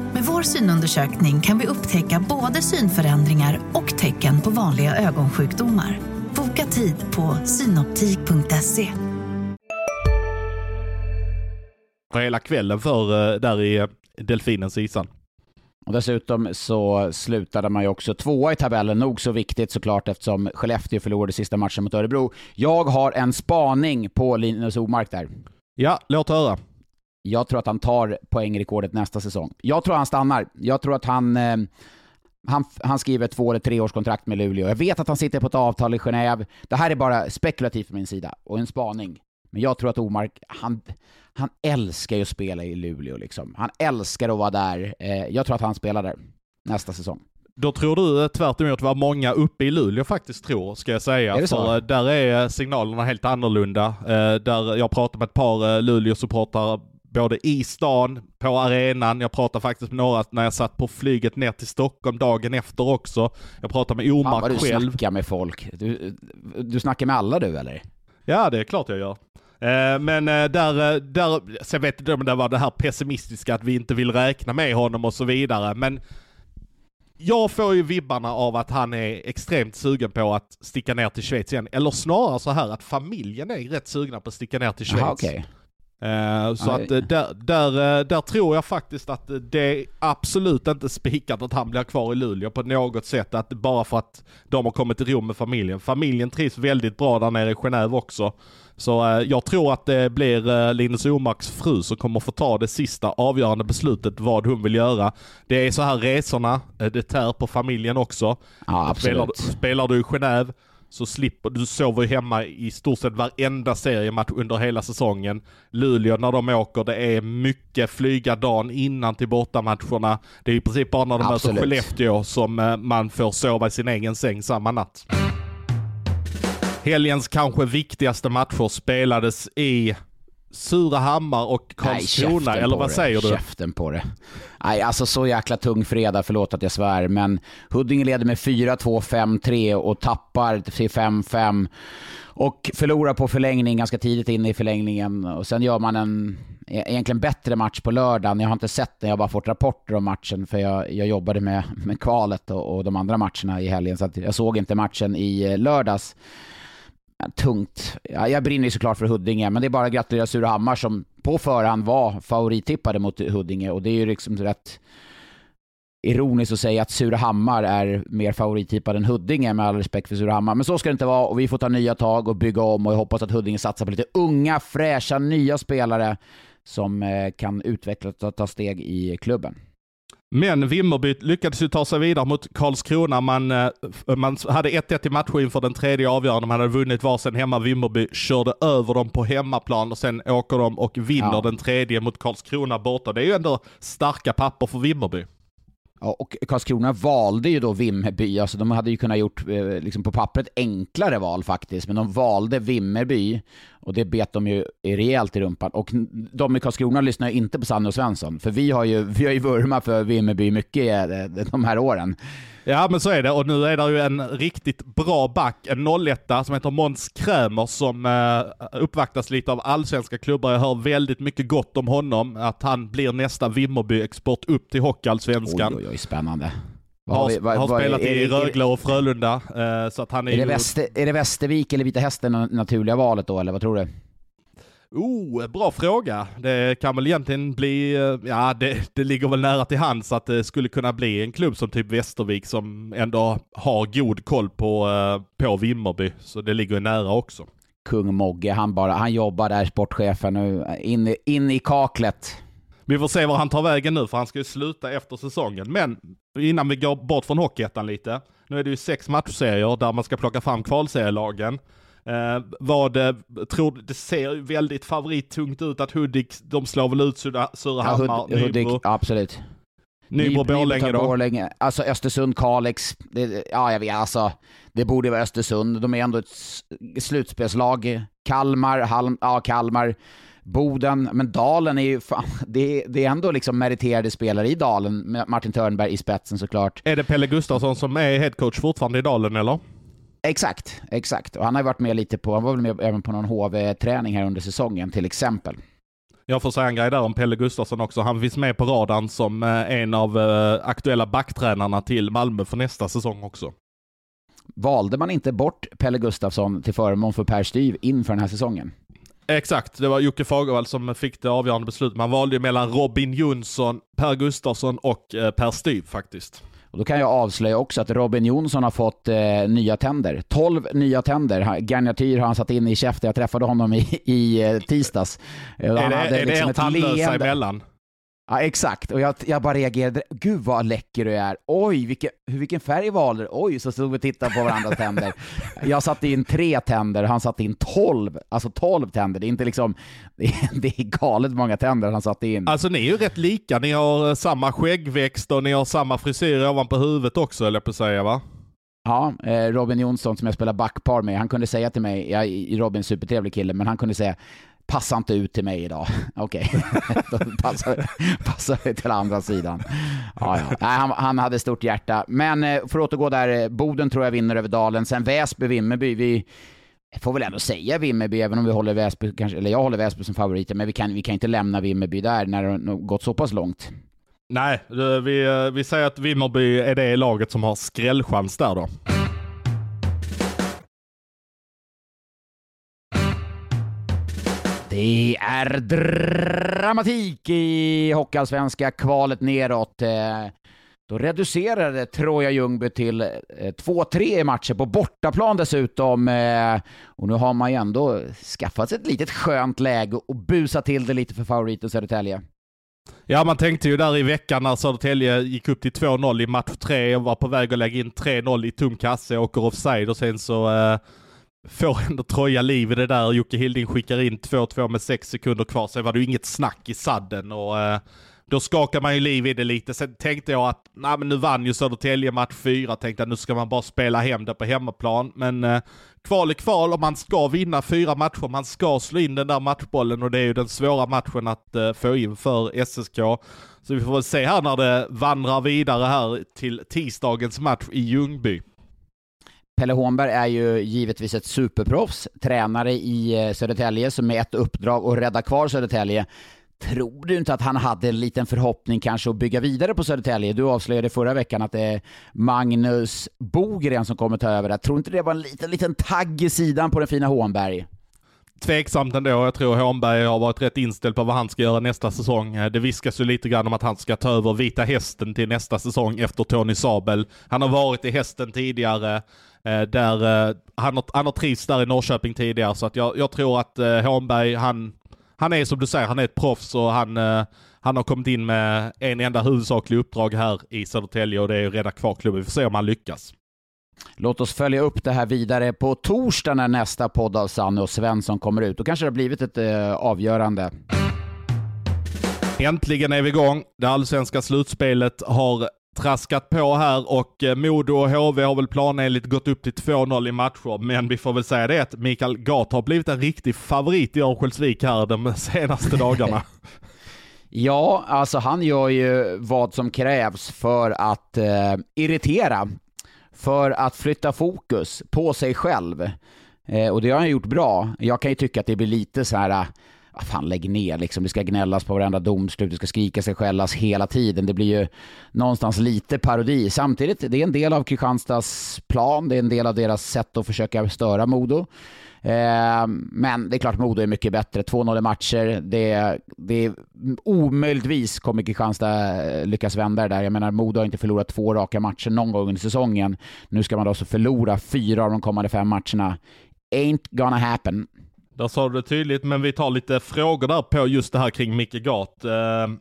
Med vår synundersökning kan vi upptäcka både synförändringar och tecken på vanliga ögonsjukdomar. Boka tid på synoptik.se. Hela kvällen för eh, där i eh, Delfinens isan. Och dessutom så slutade man ju också tvåa i tabellen, nog så viktigt såklart eftersom Skellefteå förlorade sista matchen mot Örebro. Jag har en spaning på Linus Omark där. Ja, låt höra. Jag tror att han tar poängrekordet nästa säsong. Jag tror han stannar. Jag tror att han, eh, han, han skriver två eller tre års kontrakt med Luleå. Jag vet att han sitter på ett avtal i Genève. Det här är bara spekulativt från min sida och en spaning. Men jag tror att Omark, han, han älskar ju att spela i Luleå liksom. Han älskar att vara där. Eh, jag tror att han spelar där nästa säsong. Då tror du eh, tvärt vad många uppe i Luleå faktiskt tror, ska jag säga. Är? För där är signalerna helt annorlunda. Eh, Där jag pratar med ett par Luleå-supportrar både i stan, på arenan, jag pratade faktiskt med några när jag satt på flyget ner till Stockholm dagen efter också. Jag pratade med Fan vad Omark du själv. snackar med folk. Du, du snackar med alla du eller? Ja, det är klart jag gör. Eh, Men eh, där, eh, där, sen vet jag om det var det här pessimistiska att vi inte vill räkna med honom och så vidare. Men jag får ju vibbarna av att han är extremt sugen på att sticka ner till Schweiz igen. Eller snarare så här att familjen är rätt sugna på att sticka ner till Schweiz. Jaha, okej. Eh, Så Aj. att eh, där, där, eh, där tror jag faktiskt att det absolut inte spikat att han blir kvar i Luleå på något sätt. Att bara för att de har kommit i ro med familjen. Familjen trivs väldigt bra där nere i Genève också. Så eh, jag tror att det blir eh, Linus Omarks fru som kommer få ta det sista avgörande beslutet vad hon vill göra. Det är så här resorna, det tär på familjen också. Ja, Spelar, absolut. spelar du i Genève så slipper du sover ju hemma i stort sett varenda seriematch under hela säsongen. Luleå när de åker, det är mycket flyga dagen innan till bortamatcherna. Det är i princip bara när de möter Absolut. Skellefteå som eh, man får sova i sin egen säng samma natt. Helgens kanske viktigaste matcher spelades i Surahammar och Karlskrona, eller vad det. säger du? Käften på det. Nej, alltså så jäkla tung fredag, förlåt att jag svär, men Huddinge leder med 4-2, 5-3 och tappar till 5-5 och förlorar på förlängning ganska tidigt in i förlängningen och sen gör man en e- egentligen bättre match på lördagen. Jag har inte sett den, jag har bara fått rapporter om matchen för jag, jag jobbade med, med kvalet och, och de andra matcherna i helgen så jag såg inte matchen i eh, lördags. Tungt. Ja, jag brinner ju såklart för Huddinge, men det är bara att gratulera Surahammar som på förhand var favorittippade mot Huddinge och det är ju liksom rätt ironiskt att säga att Surahammar är mer favorittippad än Huddinge med all respekt för Surahammar. Men så ska det inte vara och vi får ta nya tag och bygga om och jag hoppas att Huddinge satsar på lite unga, fräscha, nya spelare som eh, kan utvecklas och ta steg i klubben. Men Vimmerby lyckades ju ta sig vidare mot Karlskrona. Man, eh, man hade 1-1 i matchen inför den tredje avgörande. Man hade vunnit varsin hemma. Vimmerby körde över dem på hemmaplan och sen åker de och vinner Ja. den tredje mot Karlskrona borta. Det är ju ändå starka papper för Vimmerby. Ja, och Karlskrona valde ju då Vimmerby, alltså de hade ju kunnat gjort eh, liksom på pappret enklare val faktiskt, men de valde Vimmerby och det bet de ju rejält i rumpan. Och de i Karlskrona lyssnar ju inte på Sanne och Svensson, för vi har ju, vi har ju vurmat för Vimmerby mycket eh, de här åren. Ja men så är det och nu är det ju en riktigt bra back, en 01 som heter Måns Krämer som eh, uppvaktas lite av allsvenska klubbar. Jag hör väldigt mycket gott om honom, att han blir nästa Vimmerby-export upp till Hockeyallsvenskan. Oj, oj, oj, spännande. Vad Har, vi- vad- har vad- spelat är, i Rögle och Frölunda, eh, så att han är, är, det ju... Väster, är det Västervik eller Vita Hästen naturliga valet då, eller vad tror du? Oh, bra fråga. Det kan väl egentligen bli, eh, ja det, det ligger väl nära till hands att det skulle kunna bli en klubb som typ Västervik som ändå har god koll på, eh, på Vimmerby. Så det ligger ju nära också. Kung Mogge, han bara, han jobbar där, sportchefen nu, in, in i kaklet. Vi får se var han tar vägen nu för han ska ju sluta efter säsongen. Men innan vi går bort från Hockeyettan lite. Nu är det ju sex matchserier där man ska plocka fram kvalserielagen. Eh, vad eh, tror? Det ser väldigt favorittungt ut att Hudik, de slår väl ut Sura- Ja, Surahammar, Hud, Hudik, Nybro, absolut. Nybro, Ny- Borlänge då. Borlänge. Alltså Östersund, Kalix. Det, ja, jag vet alltså. Det borde vara Östersund. De är ändå ett slutspelslag. Kalmar, Halm, ja, Kalmar, Boden. Men Dalen är ju fan, det, det är ändå liksom meriterade spelare i Dalen Martin Törnberg i spetsen såklart. Är det Pelle Gustafsson som är headcoach fortfarande i Dalen eller? Exakt, exakt. Och han har ju varit med lite på, han var väl med även på någon HV-träning här under säsongen till exempel. Jag får säga en grej där om Pelle Gustafsson också. Han finns med på radarn som eh, en av eh, aktuella backtränarna till Malmö för nästa säsong också. Valde man inte bort Pelle Gustafsson till förmån för Per Styv inför den här säsongen? Exakt, det var Jocke Fagervall som fick det avgörande beslutet. Man valde mellan Robin Jonsson, Per Gustafsson och eh, Per Styv faktiskt. Och då kan jag avslöja också att Robin Jonsson har fått eh, nya tänder. 12 nya tänder. Garnityr har han satt in i käften. Jag träffade honom i, i eh, tisdags. Han är det, hade är liksom det er tandlösa emellan? Ja, exakt. Och jag, jag bara reagerade. Gud vad läcker du är. Oj, vilken, vilken färg valde du? Oj, så stod vi och tittade på varandras tänder. Jag satte in tre tänder, han satte in tolv. Alltså tolv tänder. Det är inte liksom... Det är, det är galet många tänder han satte in. Alltså ni är ju rätt lika. Ni har eh, samma skäggväxt och ni har samma frisyr ovanpå huvudet också, eller på att säga va? Ja, eh, Robin Jonsson som jag spelar backpar med, han kunde säga till mig, jag, Robin är supertrevlig kille, men han kunde säga Passa inte ut till mig idag. Okej, okay. då passar, passar vi till andra sidan. Ja, ja. Nej, han, han, hade stort hjärta. Men eh, för att återgå där, eh, Boden tror jag vinner över Dalen. Sen Väsby, Vimmerby. Vi får väl ändå säga Vimmerby, även om vi håller Väsby, kanske, eller jag håller Väsby som favoriter. Men vi kan, vi kan inte lämna Vimmerby där när det har gått så pass långt. Nej, eh, vi, vi säger att Vimmerby är det laget som har skrällchans där då. Det är dramatik i Hockeyallsvenska kvalet neråt. Eh, då reducerade Troja Ljungby till eh, 2-3 i matcher på bortaplan dessutom. Eh, och nu har man ju ändå skaffat sig ett litet skönt läge och busat till det lite för favoriten Södertälje. Ja, man tänkte ju där i veckan när Södertälje gick upp till 2-0 i match 3 och var på väg att lägga in 3-0 i tom kasse, åker offside och sen så får ändå Troja liv i det där. Jocke Hilding skickar in 2-2 med 6 sekunder kvar. Sen var det ju inget snack i sadden och eh, då skakar man ju liv i det lite. Sen tänkte jag att, nej men nu vann ju Södertälje match 4. Tänkte att nu ska man bara spela hem det på hemmaplan. Men eh, kval är kval och man ska vinna fyra matcher. Man ska slå in den där matchbollen och det är ju den svåra matchen att eh, få in för SSK. Så vi får väl se här när det vandrar vidare här till tisdagens match i Ljungby. Pelle Hånberg är ju givetvis ett superproffs, tränare i eh, Södertälje som är ett uppdrag att rädda kvar Södertälje. Tror du inte att han hade en liten förhoppning kanske att bygga vidare på Södertälje? Du avslöjade förra veckan att det är Magnus Bogren som kommer ta över det. Tror inte det var en liten, liten tagg i sidan på den fina Hånberg? Tveksamt ändå. Jag tror Hånberg har varit rätt inställd på vad han ska göra nästa säsong. Eh, det viskas ju lite grann om att han ska ta över Vita Hästen till nästa säsong efter Tony Sabel. Han har varit i Hästen tidigare. Eh, där, eh, han, har, han har trivts där i Norrköping tidigare så att jag, jag tror att Hånberg, han, han är som du säger, han är ett proffs och han, han har kommit in med en enda huvudsaklig uppdrag här i Södertälje och det är att rädda kvar klubben. Vi får se om han lyckas. Låt oss följa upp det här vidare på torsdag när nästa podd av Sanne och Svensson kommer ut. Då kanske det har blivit ett eh, avgörande. Äntligen är vi igång. Det allsvenska slutspelet har traskat på här och eh, Modo och HV har väl planenligt gått upp till 2-0 i matcher, men vi får väl säga det att Mikael Gart har blivit en riktig favorit i Örnsköldsvik här de senaste dagarna. ja, alltså han gör ju vad som krävs för att eh, irritera, för att flytta fokus på sig själv. Eh, och det har han gjort bra. Jag kan ju tycka att det blir lite så här ah, fan lägg ner liksom. Det ska gnällas på varenda domslut, det ska skrikas sig skällas hela tiden. Det blir ju någonstans lite parodi. Samtidigt, det är en del av Kristianstads plan, det är en del av deras sätt att försöka störa Modo. Eh, men det är klart Modo är mycket bättre. 2-0 i matcher. Det, det omöjligtvis kommer Kristianstad eh, lyckas vända det där. Jag menar, Modo har inte förlorat två raka matcher någon gång under säsongen. Nu ska man då alltså förlora fyra av de kommande fem matcherna. Ain't gonna happen. Där sa du det tydligt, men vi tar lite frågor där på just det här kring Micke Gat. Eh,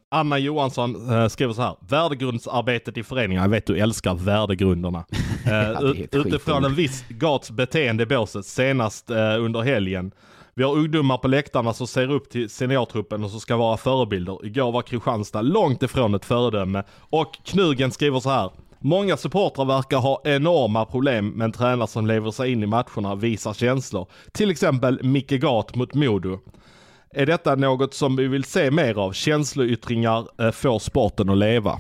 Anna Johansson eh, skriver så här, värdegrundsarbetet i föreningar, jag vet du älskar värdegrunderna. Eh, utifrån en viss Gats beteende i båset senast eh, under helgen. Vi har ungdomar på läktarna som ser upp till seniortruppen och som ska vara förebilder. Igår var Kristianstad långt ifrån ett föredöme. Och Knugen skriver så här, Många supportrar verkar ha enorma problem med en tränare som lever sig in i matcherna och visar känslor. Till exempel Micke Gat mot Modo. Är detta något som vi vill se mer av? Känsloyttringar eh, får sporten att leva.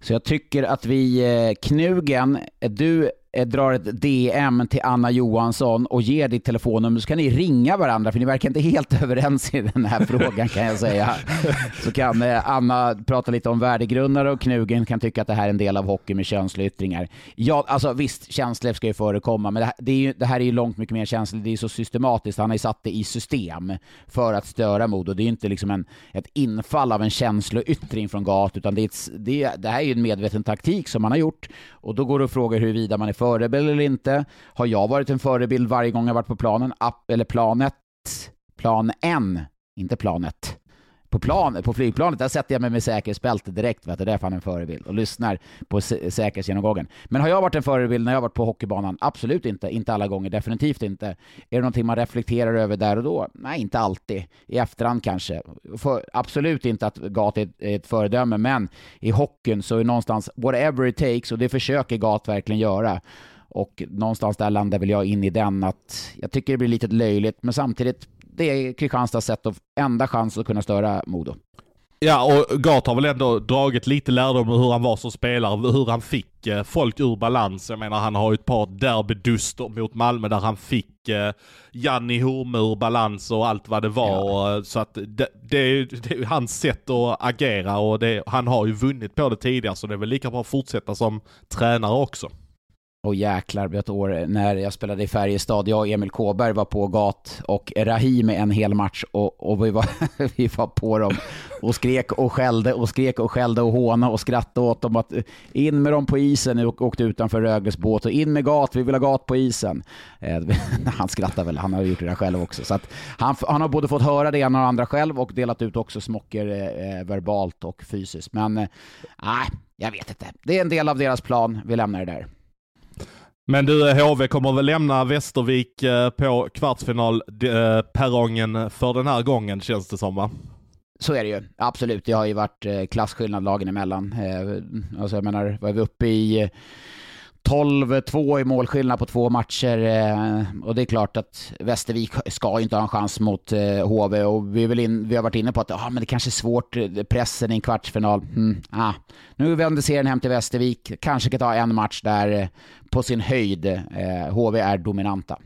Så jag tycker att vi, eh, Knugen, du Eh, drar ett DM till Anna Johansson och ger ditt telefonnummer så kan ni ringa varandra för ni verkar inte helt överens i den här frågan kan jag säga. Så kan eh, Anna prata lite om värdegrundare och Knugen kan tycka att det här är en del av hockey med könslyttringar. Ja, alltså visst, känslor ska ju förekomma, men det här, det, är ju, det här är ju långt mycket mer känsligt. Det är så systematiskt. Han har ju satt det i system för att störa Modo. Det är ju inte liksom en, ett infall av en känsloyttring från Gat, utan det, är ett, det, det här är ju en medveten taktik som man har gjort. Och då går det att fråga huruvida man är förebild eller inte. Har jag varit en förebild varje gång jag varit på planen? App, eller planet? Plan N, inte planet på, plan, på flygplanet, där sätter jag mig med säkerhetsbälte direkt, för att det är därför han är en förebild och lyssnar på säkerhetsgenomgången. Men har jag varit en förebild när jag varit på hockeybanan? Absolut inte, inte alla gånger, definitivt inte. Är det någonting man reflekterar över där och då? Nej, inte alltid. I efterhand kanske. För, absolut inte att Gat är ett föredöme, men i hockeyn så är någonstans whatever it takes, och det försöker Gat verkligen göra. Och någonstans där landar väl jag in i den att jag tycker det blir lite löjligt, men samtidigt det är Kristianstads sätt och enda chans att kunna störa Modo. Ja, och Gart har väl ändå dragit lite lärdom om hur han var som spelare, hur han fick eh, folk ur balans. Jag menar, han har ju ett par derbyduster mot Malmö där han fick eh, Janni Horme ur balans och allt vad det var. Ja. Och, så att det, det, är ju, det är hans sätt att agera och det, han har ju vunnit på det tidigare så det är väl lika bra att fortsätta som tränare också. Och jäklar, vet år när jag spelade i Färjestad, jag och Emil Kåberg var på gat och Rahim en hel match och, och vi, var, vi var på dem och skrek och skällde och skrek och skällde och hånade och skrattade åt dem att eh, in med dem på isen och åkte utanför Rögles båt och in med gat, vi vill ha gat på isen. Eh, han skrattar väl, han har gjort det där själv också. Så han, han har både fått höra det ena och andra själv och delat ut också smocker eh, eh verbalt och fysiskt. Men nej, eh, jag vet inte. Det är en del av deras plan, vi lämnar det där. Men du, eh, HV kommer väl lämna Västervik eh, på kvartsfinalperrongen eh, för den här gången känns det som va? Så är det ju, absolut. Det har ju varit klasskillnad lagen emellan. Alltså jag menar, vad är vi uppe i? 12-2 i målskillnad på två matcher eh, och det är klart att Västervik ska inte ha en chans mot eh, HV och vi, vill in, vi har varit inne på att ah, men det kanske är svårt, eh, pressen i en kvartsfinal. Mm, ah. Nu vänder serien hem till Västervik, kanske kan ta en match där på sin höjd. HV är dominanta.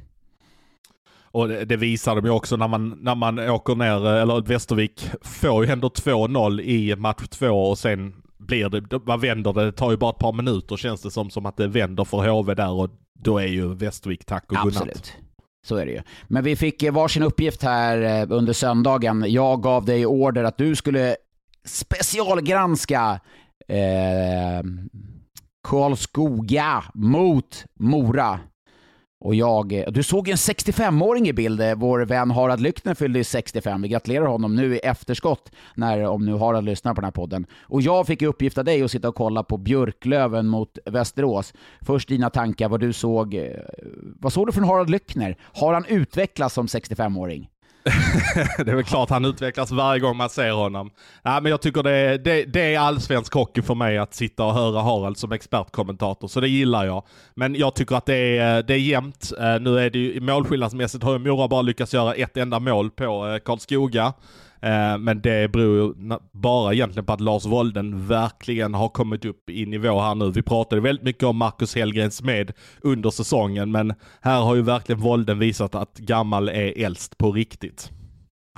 Och det, det visar de ju också när man, när man åker ner, eller Västervik får ju ändå 2-0 i match två och sen blir det, vad vänder det? Det tar ju bara ett par minuter känns det som, som att det vänder för HV där och då är ju Västervik tack och godnatt. Absolut. Så är det ju. Men vi fick eh, varsin uppgift här eh, under söndagen. Jag gav dig order att du skulle specialgranska eh, Karlskoga mot Mora. Och jag, eh, du såg en 65-åring i bild. Eh, vår vän Harald Lyckner fyllde 65. Vi gratulerar honom nu i efterskott, när, om nu Harald lyssnar på den här podden. Och jag fick i uppgift av dig att sitta och kolla på Björklöven mot Västerås. Först dina tankar, vad du såg. Eh, vad såg du från Harald Lyckner? Har han utvecklats som 65-åring? det är väl klart han utvecklas varje gång man ser honom. Ja, men jag tycker det är, det, det är allsvensk hockey för mig att sitta och höra Harald som expertkommentator, så det gillar jag. Men jag tycker att det är, det är jämnt. Eh, nu är det ju målskillnadsmässigt har ju Mora bara lyckats göra ett enda mål på eh, Karlskoga. Eh, men det beror ju bara egentligen på att Lars Wolden verkligen har kommit upp i nivå här nu. Vi pratade väldigt mycket om Marcus Hellgrens med under säsongen, men här har ju verkligen Wolden visat att gammal är äldst på riktigt.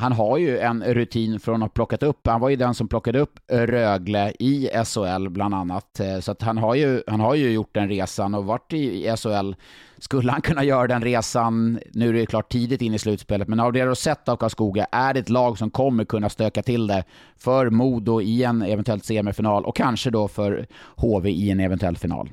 Han har ju en rutin från att ha plockat upp, han var ju den som plockade upp Rögle i SHL bland annat. Eh, så att han har ju, han har ju gjort den resan och varit i SHL skulle han kunna göra den resan, nu är det klart tidigt in i slutspelet, men av det du har sett av Karlskoga, är det ett lag som kommer kunna stöka till det för Modo i en eventuell semifinal och kanske då för HV i en eventuell final?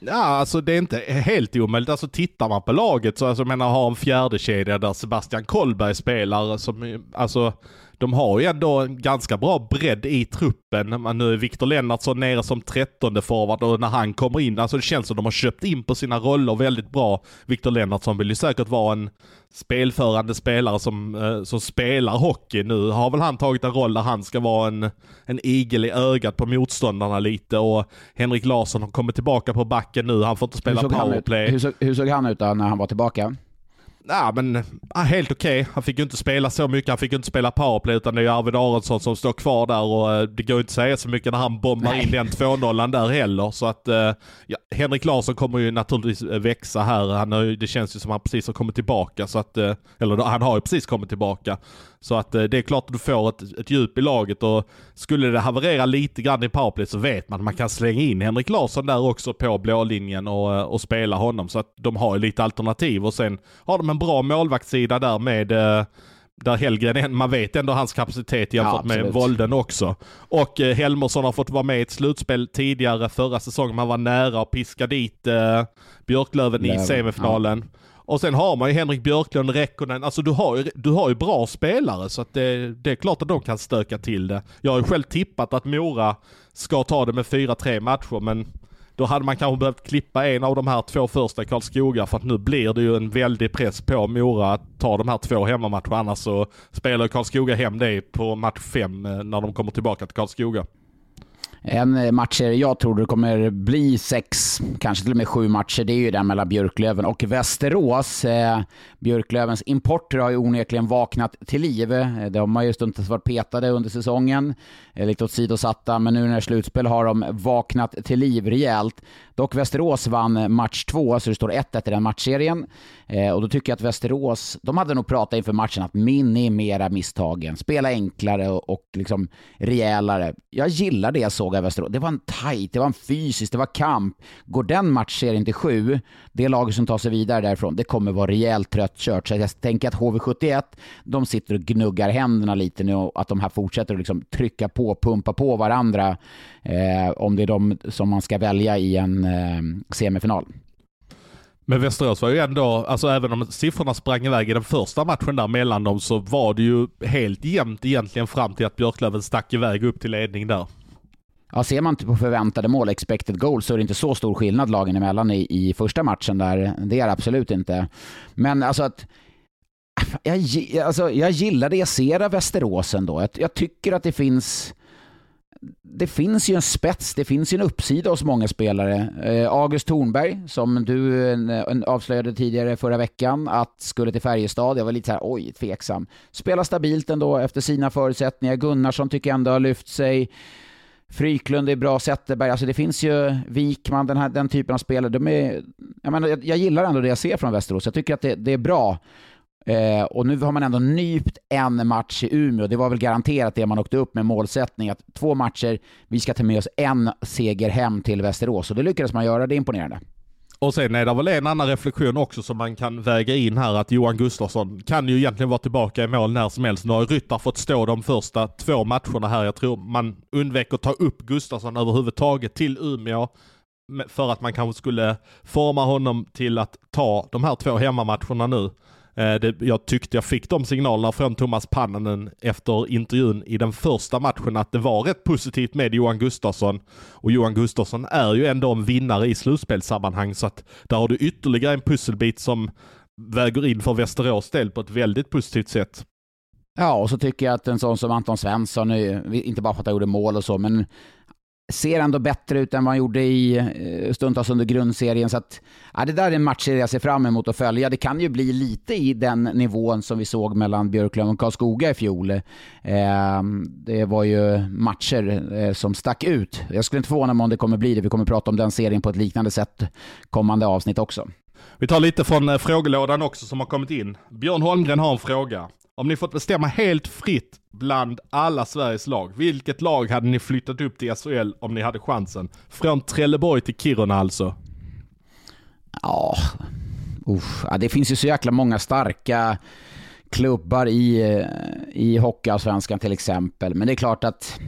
Ja, alltså det är inte helt omöjligt. Alltså tittar man på laget så, alltså, jag menar, har en fjärde kedja där Sebastian Kollberg spelar, som, alltså de har ju ändå en ganska bra bredd i truppen. Men nu är Viktor Lennartsson nere som trettonde forward och när han kommer in, alltså det känns som de har köpt in på sina roller väldigt bra. Viktor Lennartsson vill ju säkert vara en spelförande spelare som, eh, som spelar hockey. Nu har väl han tagit en roll där han ska vara en, en igel i ögat på motståndarna lite och Henrik Larsson har kommit tillbaka på backen nu. Han får inte spela hur powerplay. Hur såg, hur såg han ut då när han var tillbaka? Ja men helt okej. Okay. Han fick ju inte spela så mycket. Han fick ju inte spela powerplay utan det är ju Arvid Aronsson som står kvar där och eh, det går ju inte att säga så mycket när han bombar Nej. in den 2-0 där heller. Så att eh, ja, Henrik Larsson kommer ju naturligtvis eh, växa här. Han har det känns ju som att han precis har kommit tillbaka. Så att, eller han har ju precis kommit tillbaka. Så att det är klart att du får ett, ett djup i laget och skulle det haverera lite grann i powerplay så vet man att man kan slänga in Henrik Larsson där också på blålinjen och, och spela honom. Så att de har ju lite alternativ och sen har de en bra målvaktssida där med eh, där Hellgren, man vet ändå hans kapacitet jämfört ja, med Volden också. Och eh, Helmersson har fått vara med i ett slutspel tidigare förra säsongen. Man var nära att piska dit eh, Björklöven Löven, i semifinalen. Ja. Och sen har man ju Henrik Björklund, Rekkonen, alltså du har ju, du har ju bra spelare så att det, det är klart att de kan stöka till det. Jag har ju själv tippat att Mora ska ta det med 4-3 matcher men då hade man kanske behövt klippa en av de här två första i Karlskoga för att nu blir det ju en väldig press på Mora att ta de här två hemmamatcherna. Annars så spelar Karlskoga hem det på match fem eh, när de kommer tillbaka till Karlskoga. En eh, match jag tror det kommer bli sex, kanske till och med sju matcher, det är ju den mellan Björklöven och Västerås. Eh, Björklövens importer har ju onekligen vaknat till liv. Eh, de har ju stundtals varit petade under säsongen, eh, lite åsidosatta, men nu när slutspel har de vaknat till liv rejält. Dock Västerås vann match två, så det står 1-1 i den matchserien. Eh, och då tycker jag att Västerås, de hade nog pratat inför matchen att minimera misstagen, spela enklare och, och liksom rejälare. Jag gillar det jag såg av Västerås. Det var en tight, det var en fysisk, det var kamp. Går den matchserien till sju, det laget som tar sig vidare därifrån, det kommer vara rejält tröttkört. Så jag tänker att HV71, de sitter och gnuggar händerna lite nu och att de här fortsätter att liksom trycka på, pumpa på varandra. Eh, om det är de som man ska välja i en eh, semifinal. Men Västerås var ju ändå, alltså även om siffrorna sprang iväg i den första matchen där mellan dem så var det ju helt jämnt egentligen fram till att Björklöven stack iväg upp till ledning där. Ja, ser man på förväntade mål, expected goals, så är det inte så stor skillnad lagen emellan i, i första matchen där. Det är det absolut inte. Men alltså att jag, alltså, jag gillar det jag ser av Västerås ändå. Jag, jag tycker att det finns det finns ju en spets, det finns ju en uppsida hos många spelare. Eh, August Thornberg, som du en, en avslöjade tidigare förra veckan, att skulle till Färjestad. Jag var lite så här, oj, tveksam. Spelar stabilt ändå efter sina förutsättningar. Gunnarsson tycker jag ändå har lyft sig. Fryklund är bra, Zetterberg, alltså det finns ju Wikman, den, här, den typen av spelare. De är, jag, menar, jag, jag gillar ändå det jag ser från Västerås. Jag tycker att det, det är bra. Eh, och nu har man ändå nypt en match i Umeå. Det var väl garanterat det man åkte upp med målsättning att två matcher, vi ska ta med oss en seger hem till Västerås. Och det lyckades man göra, det är imponerande. Och sen är det väl en annan reflektion också som man kan väga in här att Johan Gustafsson kan ju egentligen vara tillbaka i mål när som helst. Nu har Ryttar fått stå de första två matcherna här. Jag tror man undvek att ta upp Gustafsson överhuvudtaget till Umeå för att man kanske skulle forma honom till att ta de här två hemmamatcherna nu. Eh, det, jag tyckte jag fick de signalerna från Thomas Pannanen efter intervjun i den första matchen att det var rätt positivt med Johan Gustafsson. Och Johan Gustafsson är ju ändå en vinnare i slutspelssammanhang så att där har du ytterligare en pusselbit som väger in för Västerås del på ett väldigt positivt sätt. Ja, och så tycker jag att en sån som Anton Svensson, inte bara för att han gjorde mål och så, men ser ändå bättre ut än vad han gjorde i eh, stundtals under grundserien. Så att, ja, det där är en matchserie jag ser fram emot att följa. Det kan ju bli lite i den nivån som vi såg mellan Björklöven och Karlskoga i fjol. Eh, det var ju matcher eh, som stack ut. Jag skulle inte förvåna mig om det kommer bli det. Vi kommer prata om den serien på ett liknande sätt kommande avsnitt också. Vi tar lite från eh, frågelådan också som har kommit in. Björn Holmgren har en fråga. Om ni fått bestämma helt fritt bland alla Sveriges lag, vilket lag hade ni flyttat upp till SHL om ni hade chansen? Från Trelleborg till Kiruna alltså. Ja, usch. ja det finns ju så jäkla många starka klubbar i, eh, i Hockeyallsvenskan till exempel. Men det är klart att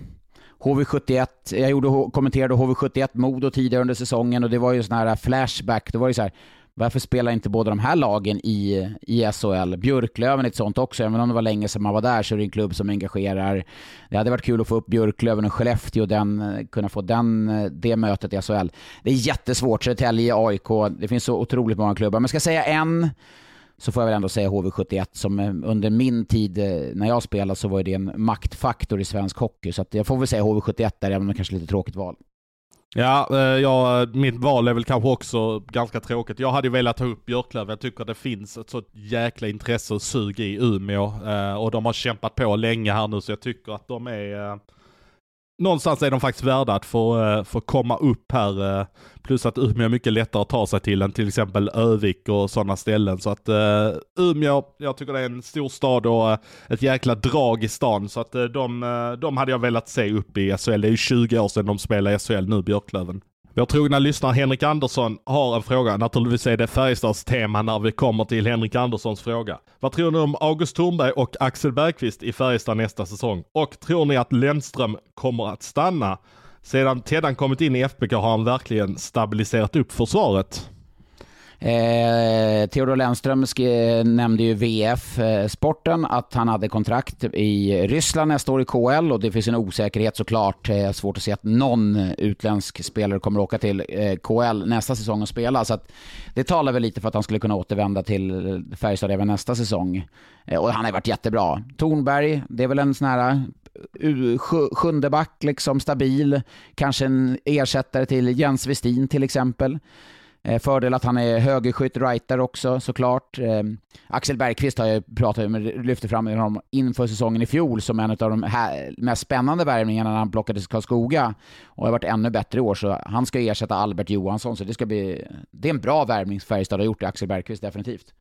HV71, jag gjorde, kommenterade HV71 Modo tidigare under säsongen och det var ju sån här flashback. Det var ju så här, varför spelar inte båda de här lagen i, i SHL? Björklöven är ett sånt också, även om det var länge sedan man var där så är det en klubb som engagerar. Det hade varit kul att få upp Björklöven och Skellefteå, den, kunna få den, det mötet i SHL. Det är jättesvårt, Södertälje, AIK, det finns så otroligt många klubbar. Men ska jag säga en så får jag väl ändå säga HV71 som eh, under min tid eh, när jag spelade så var det en maktfaktor i svensk hockey. Så jag får väl säga HV71 där, även om det kanske är lite tråkigt val. Ja, eh, ja, mitt val är väl kanske också ganska tråkigt. Jag hade ju velat ta upp Björklöven. Jag tycker det finns ett så jäkla intresse och sug i Umeå. Eh, och de har kämpat på länge här nu så jag tycker att de är eh, någonstans är de faktiskt värda att få, uh, få komma upp här. Uh, plus att Umeå är mycket lättare att ta sig till än till exempel Övik och sådana ställen. Så att uh, Umeå, jag tycker det är en stor stad och ett jäkla drag i stan. Så att de, de hade jag velat se upp i SHL. Det är ju 20 år sedan de spelade i SHL nu, Björklöven. Vår trogna lyssnare Henrik Andersson har en fråga. Naturligtvis är det Färjestads tema när vi kommer till Henrik Anderssons fråga. Vad tror ni om August Thornberg och Axel Bergqvist i Färjestad nästa säsong? Och tror ni att Lennström kommer att stanna? Sedan Teddan kommit in i FBK har han verkligen stabiliserat upp försvaret. Eh, Theodor Lennström eh, nämnde ju VF-sporten eh, att han hade kontrakt i Ryssland nästa år i KL och det finns en osäkerhet såklart. Eh, svårt att se att någon utländsk spelare kommer att åka till eh, KL nästa säsong och spela. Så att det talar väl lite för att han skulle kunna återvända till eh, Färjestad även nästa säsong. Eh, och han har varit jättebra. Tornberg, det är väl en sån här eh, sjunde back, liksom stabil. Kanske en ersättare till Jens Westin till exempel. Eh, fördel att han är högerskytt, writer också såklart. Eh, Axel Bergqvist har jag pratat med, lyfte fram honom inför säsongen i fjol som en av de här mest spännande värvningarna när han plockades Karlskoga. Och har varit ännu bättre i år, så han ska ersätta Albert Johansson. Så det ska bli... Det är en bra värvning Färjestad har gjort, Axel Bergqvist definitivt.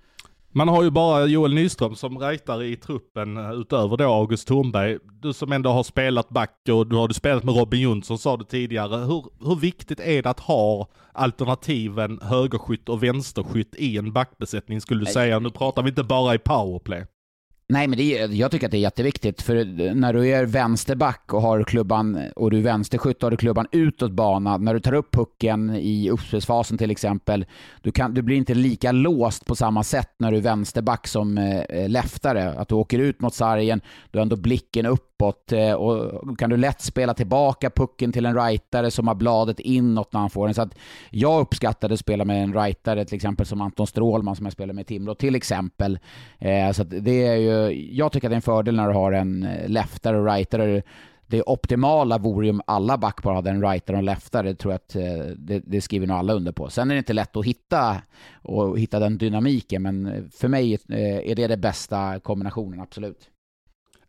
Man har ju bara Joel Nyström som räknar i truppen eh, utöver då August Thornberg. Du som ändå har spelat back och du har du spelat med Robin Jonsson sa du tidigare. Hur, hur viktigt är det att ha alternativen högerskytt och vänsterskytt i en backbesättning skulle du säga? Nu pratar vi inte bara i powerplay. Nej, men det, jag tycker att det är jätteviktigt. För när du är vänsterback och har klubban, och du är vänsterskytt och har du klubban utåt banan, när du tar upp pucken i uppspelsfasen till exempel, du, kan, du blir inte lika låst på samma sätt när du är vänsterback som eh, leftare. Att du åker ut mot sargen, du har ändå blicken uppåt eh, och kan du lätt spela tillbaka pucken till en rightare som har bladet inåt när han får den. Så att jag uppskattade att spela med en rightare till exempel som Anton Strålman som jag spelade med i Timrå till exempel. Eh, så så det är ju jag tycker att det är en fördel när du har en eh, leftare och rightare. Det optimala vore ju om alla backpar hade en rightare och en leftare. Det tror jag att det, det skriver nog alla under på. Sen är det inte lätt att hitta, och hitta den dynamiken, men för mig är det den bästa kombinationen, absolut.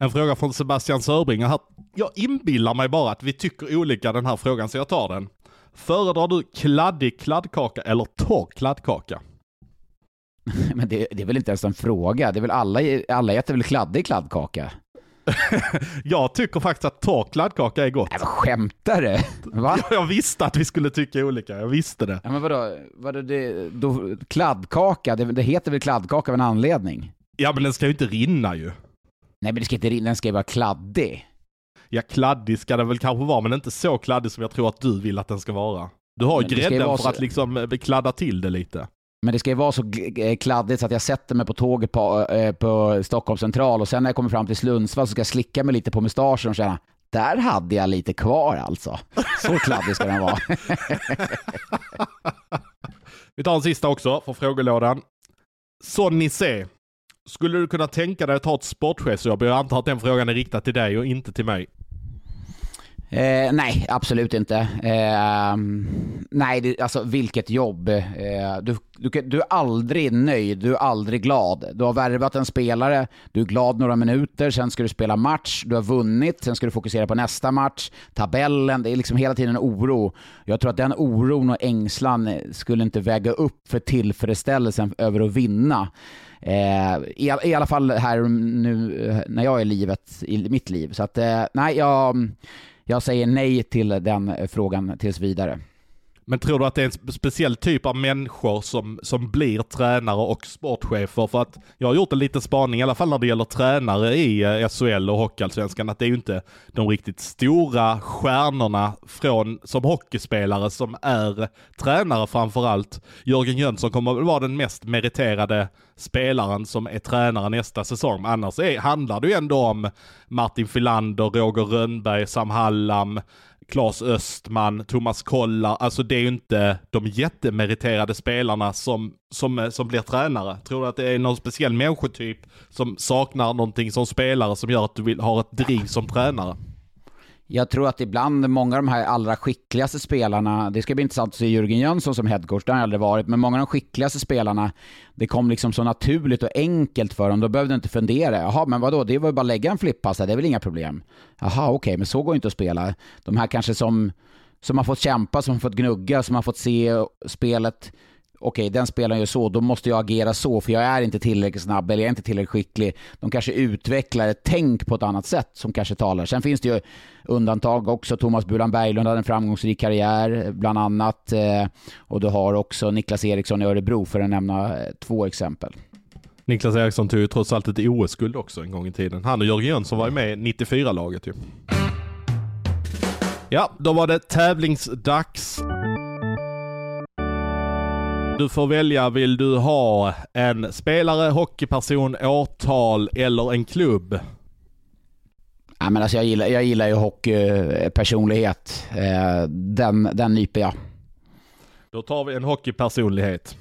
En fråga från Sebastian Sörbringer här. Jag inbillar mig bara att vi tycker olika den här frågan, så jag tar den. Föredrar du kladdig kladdkaka eller torr kladdkaka? Men det, det, är väl inte ens en fråga? Det är väl alla, alla äter väl kladdig kladdkaka? jag tycker faktiskt att torr kladdkaka är gott. Nej, vad skämtar du? Va? jag visste att vi skulle tycka olika, jag visste det. Ja, men vadå, vadå det, då, kladdkaka, det, det heter väl kladdkaka av en anledning? Ja, men den ska ju inte rinna ju. Nej, men det ska inte den ska ju vara kladdig. Ja, kladdig ska den väl kanske vara, men inte så kladdig som jag tror att du vill att den ska vara. Du har ju grädden för så... att liksom eh, kladda till det lite. Men det ska ju vara så eh, kladdigt så att jag sätter mig på tåget på, eh, på Stockholms central och sen när jag kommer fram till Slundsvall så ska jag slicka mig lite på mustaschen och känna där hade jag lite kvar alltså. Så kladdig ska den vara. Vi tar en sista också från frågelådan. Sonny C. Skulle du kunna tänka dig att ta ett sportchefsjobb? Jag antar att den frågan är riktad till dig och inte till mig. Eh, nej, absolut inte. Eh, nej, det, alltså vilket jobb. Eh, du, du, du, är aldrig nöjd, du är aldrig glad. Du har värvat en spelare, du är glad några minuter, sen ska du spela match, du har vunnit, sen ska du fokusera på nästa match, tabellen, det är liksom hela tiden en oro. Jag tror att den oron och ängslan skulle inte väga upp för tillfredsställelsen över att vinna. Eh, i, I alla fall här nu eh, när jag är i livet, i mitt liv. Så att, eh, nej, jag jag säger nej till den frågan tills vidare. Men tror du att det är en speciell typ av människor som, som blir tränare och sportchefer? För att jag har gjort en liten spaning, i alla fall när det gäller tränare i eh, SHL och Hockeyallsvenskan, att det är ju inte de riktigt stora stjärnorna från, som hockeyspelare som är tränare framförallt. Jörgen Jönsson kommer väl vara den mest meriterade spelaren som är tränare nästa säsong. Annars är, handlar det ju ändå om Martin Filander, Roger Rönnberg, Sam Hallam, Claes Östman, Thomas Kollar, alltså det är ju inte de jättemeriterade spelarna som, som, eh, som blir tränare. Tror du att det är någon speciell människotyp som saknar någonting som spelare som gör att du vill ha ett driv som tränare? Jag tror att ibland många av de här allra skickligaste spelarna, det ska bli intressant att se Jörgen Jönsson som headcoach, det har han aldrig varit, men många av de skickligaste spelarna, det kom liksom så naturligt och enkelt för dem, då behövde de inte fundera. Jaha, men vadå, det var ju bara att lägga en flippass det är väl inga problem. Jaha, okej, okay, men så går ju inte att spela. De här kanske som, som har fått kämpa, som har fått gnugga, som har fått se spelet okej, den spelaren gör så, då måste jag agera så, för jag är inte tillräckligt snabb eller jag är inte tillräckligt skicklig. De kanske utvecklar ett tänk på ett annat sätt som kanske talar. Sen finns det ju undantag också. Thomas Bulan Berglund hade en framgångsrik karriär, bland annat. Eh, och du har också Niklas Eriksson i Örebro, för att nämna eh, två exempel. Niklas Eriksson tog ju trots allt ett OS-guld också en gång i tiden. Han och Jörgen Jönsson var ju med i 94-laget ju. Ja, då var det tävlingsdags. Du får välja, vill du ha en spelare, hockeyperson, årtal eller en klubb? Ja, men alltså jag, gillar, jag gillar ju hockeypersonlighet. Eh, den, den nyper jag. Då tar vi en hockeypersonlighet.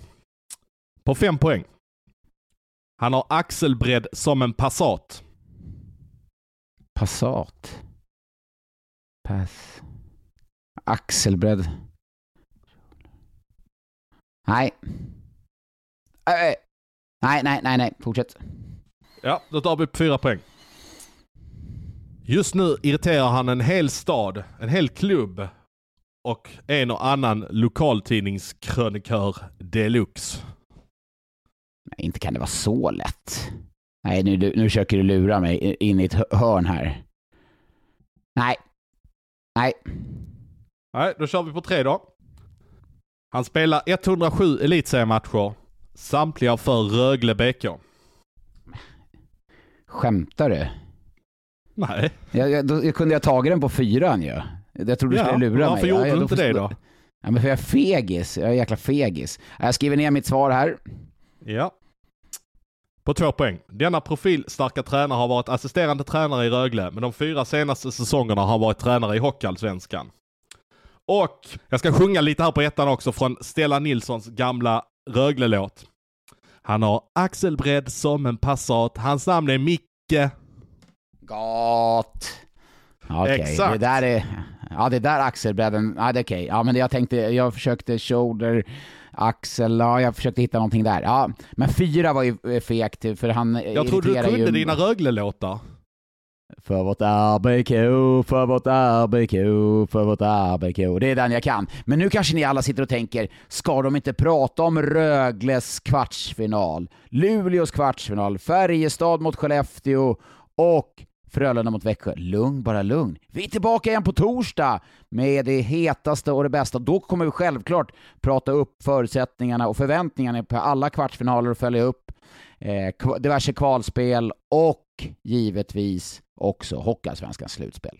På fem poäng. Han har axelbredd som en Passat. Passat? Pass. Axelbredd. Nej. Äh, nej, nej, nej, nej. Fortsätt. Ja, då tar vi fyra poäng. Just nu irriterar han en hel stad, en hel klubb och en och annan lokaltidningskrönikör deluxe. Nej, inte kan det vara så lätt. Nej, nu, nu försöker du lura mig in i ett hörn här. Nej. Nej. Nej, då kör vi på tre då. Han spelar 107 elitseriematcher, samtliga för Rögle BK. Skämtar du? Nej. Jag, jag, då, jag kunde jag tagit den på fyran ju. Ja. Jag trodde du skulle lura varför mig. Varför gjorde ja, du inte det då? Ja, men för jag är fegis. Jag är jäkla fegis. Jag skriver ner mitt svar här. Ja. På två poäng. Denna profilstarka tränare har varit assisterande tränare i Rögle, men de fyra senaste säsongerna har han varit tränare i Hockeyallsvenskan. Och jag ska sjunga lite här på ettan också från Stella Nilssons gamla Rögle-låt. Han har axelbredd som en Passat. Hans namn är Micke. Gott. Okej, okay. Exakt. det där är... Ja, det där axelbredden, ja det är okej. Okay. Ja, men jag tänkte, jag försökte shoulder, axel, ja jag försökte hitta någonting där. Ja, men fyra var ju fegt, för han Jag trodde du kunde ju... dina Rögle-låtar. För vårt RBK, för vårt RBK, för vårt RBK. Det är den jag kan. Men nu kanske ni alla sitter och tänker, ska de inte prata om Rögles kvartsfinal, Luleås kvartsfinal, Färjestad mot Skellefteå och Frölunda mot Växjö. Lugn, bara lugn. Vi är tillbaka igen på torsdag med det hetaste och det bästa. Då kommer vi självklart prata upp förutsättningarna och förväntningarna på alla kvartsfinaler och följa upp eh, diverse kvalspel och givetvis också Hockeyallsvenskans slutspel.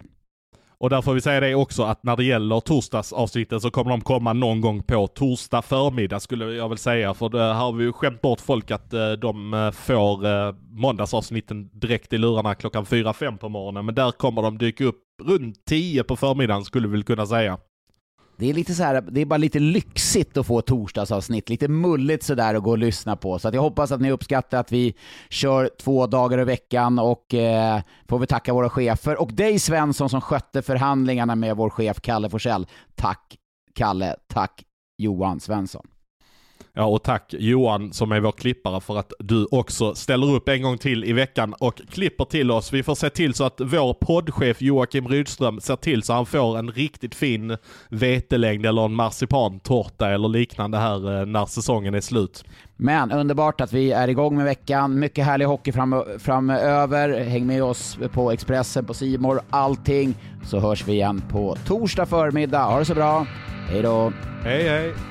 Och där får vi säga det också att när det gäller torsdagsavsnitten så kommer de komma någon gång på torsdag förmiddag skulle jag väl säga. För det här har vi ju skämt bort folk att eh, de eh, får eh, måndagsavsnitten direkt i lurarna klockan 4-5 på morgonen. Men där kommer de dyka upp runt 10 på förmiddagen skulle vi väl kunna säga. Det är lite så här, det är bara lite lyxigt att få torsdagsavsnitt, lite mulligt sådär att gå och lyssna på. Så att jag hoppas att ni uppskattar att vi kör två dagar i veckan och eh, får vi tacka våra chefer och dig Svensson som skötte förhandlingarna med vår chef Kalle Forsell. Tack Kalle, tack Johan Svensson. Ja, och tack Johan som är vår klippare för att du också ställer upp en gång till i veckan och klipper till oss. Vi får se till så att vår poddchef Joakim Rydström ser till så han får en riktigt fin vetelängd eller en marsipantårta eller liknande här eh, när säsongen är slut. Men underbart att vi är igång med veckan. Mycket härlig hockey fram, framöver. Häng med oss på Expressen, på Simor, allting. Så hörs vi igen på torsdag förmiddag. Ha det så bra. Hej då. Hej hej.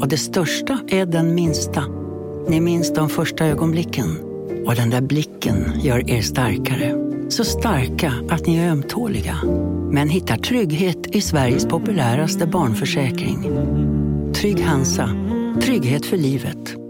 Och det största är den minsta. Ni minns de första ögonblicken. Och den där blicken gör er starkare. Så starka att ni är ömtåliga. Men hittar trygghet i Sveriges populäraste barnförsäkring. Trygg Hansa. Trygghet för livet.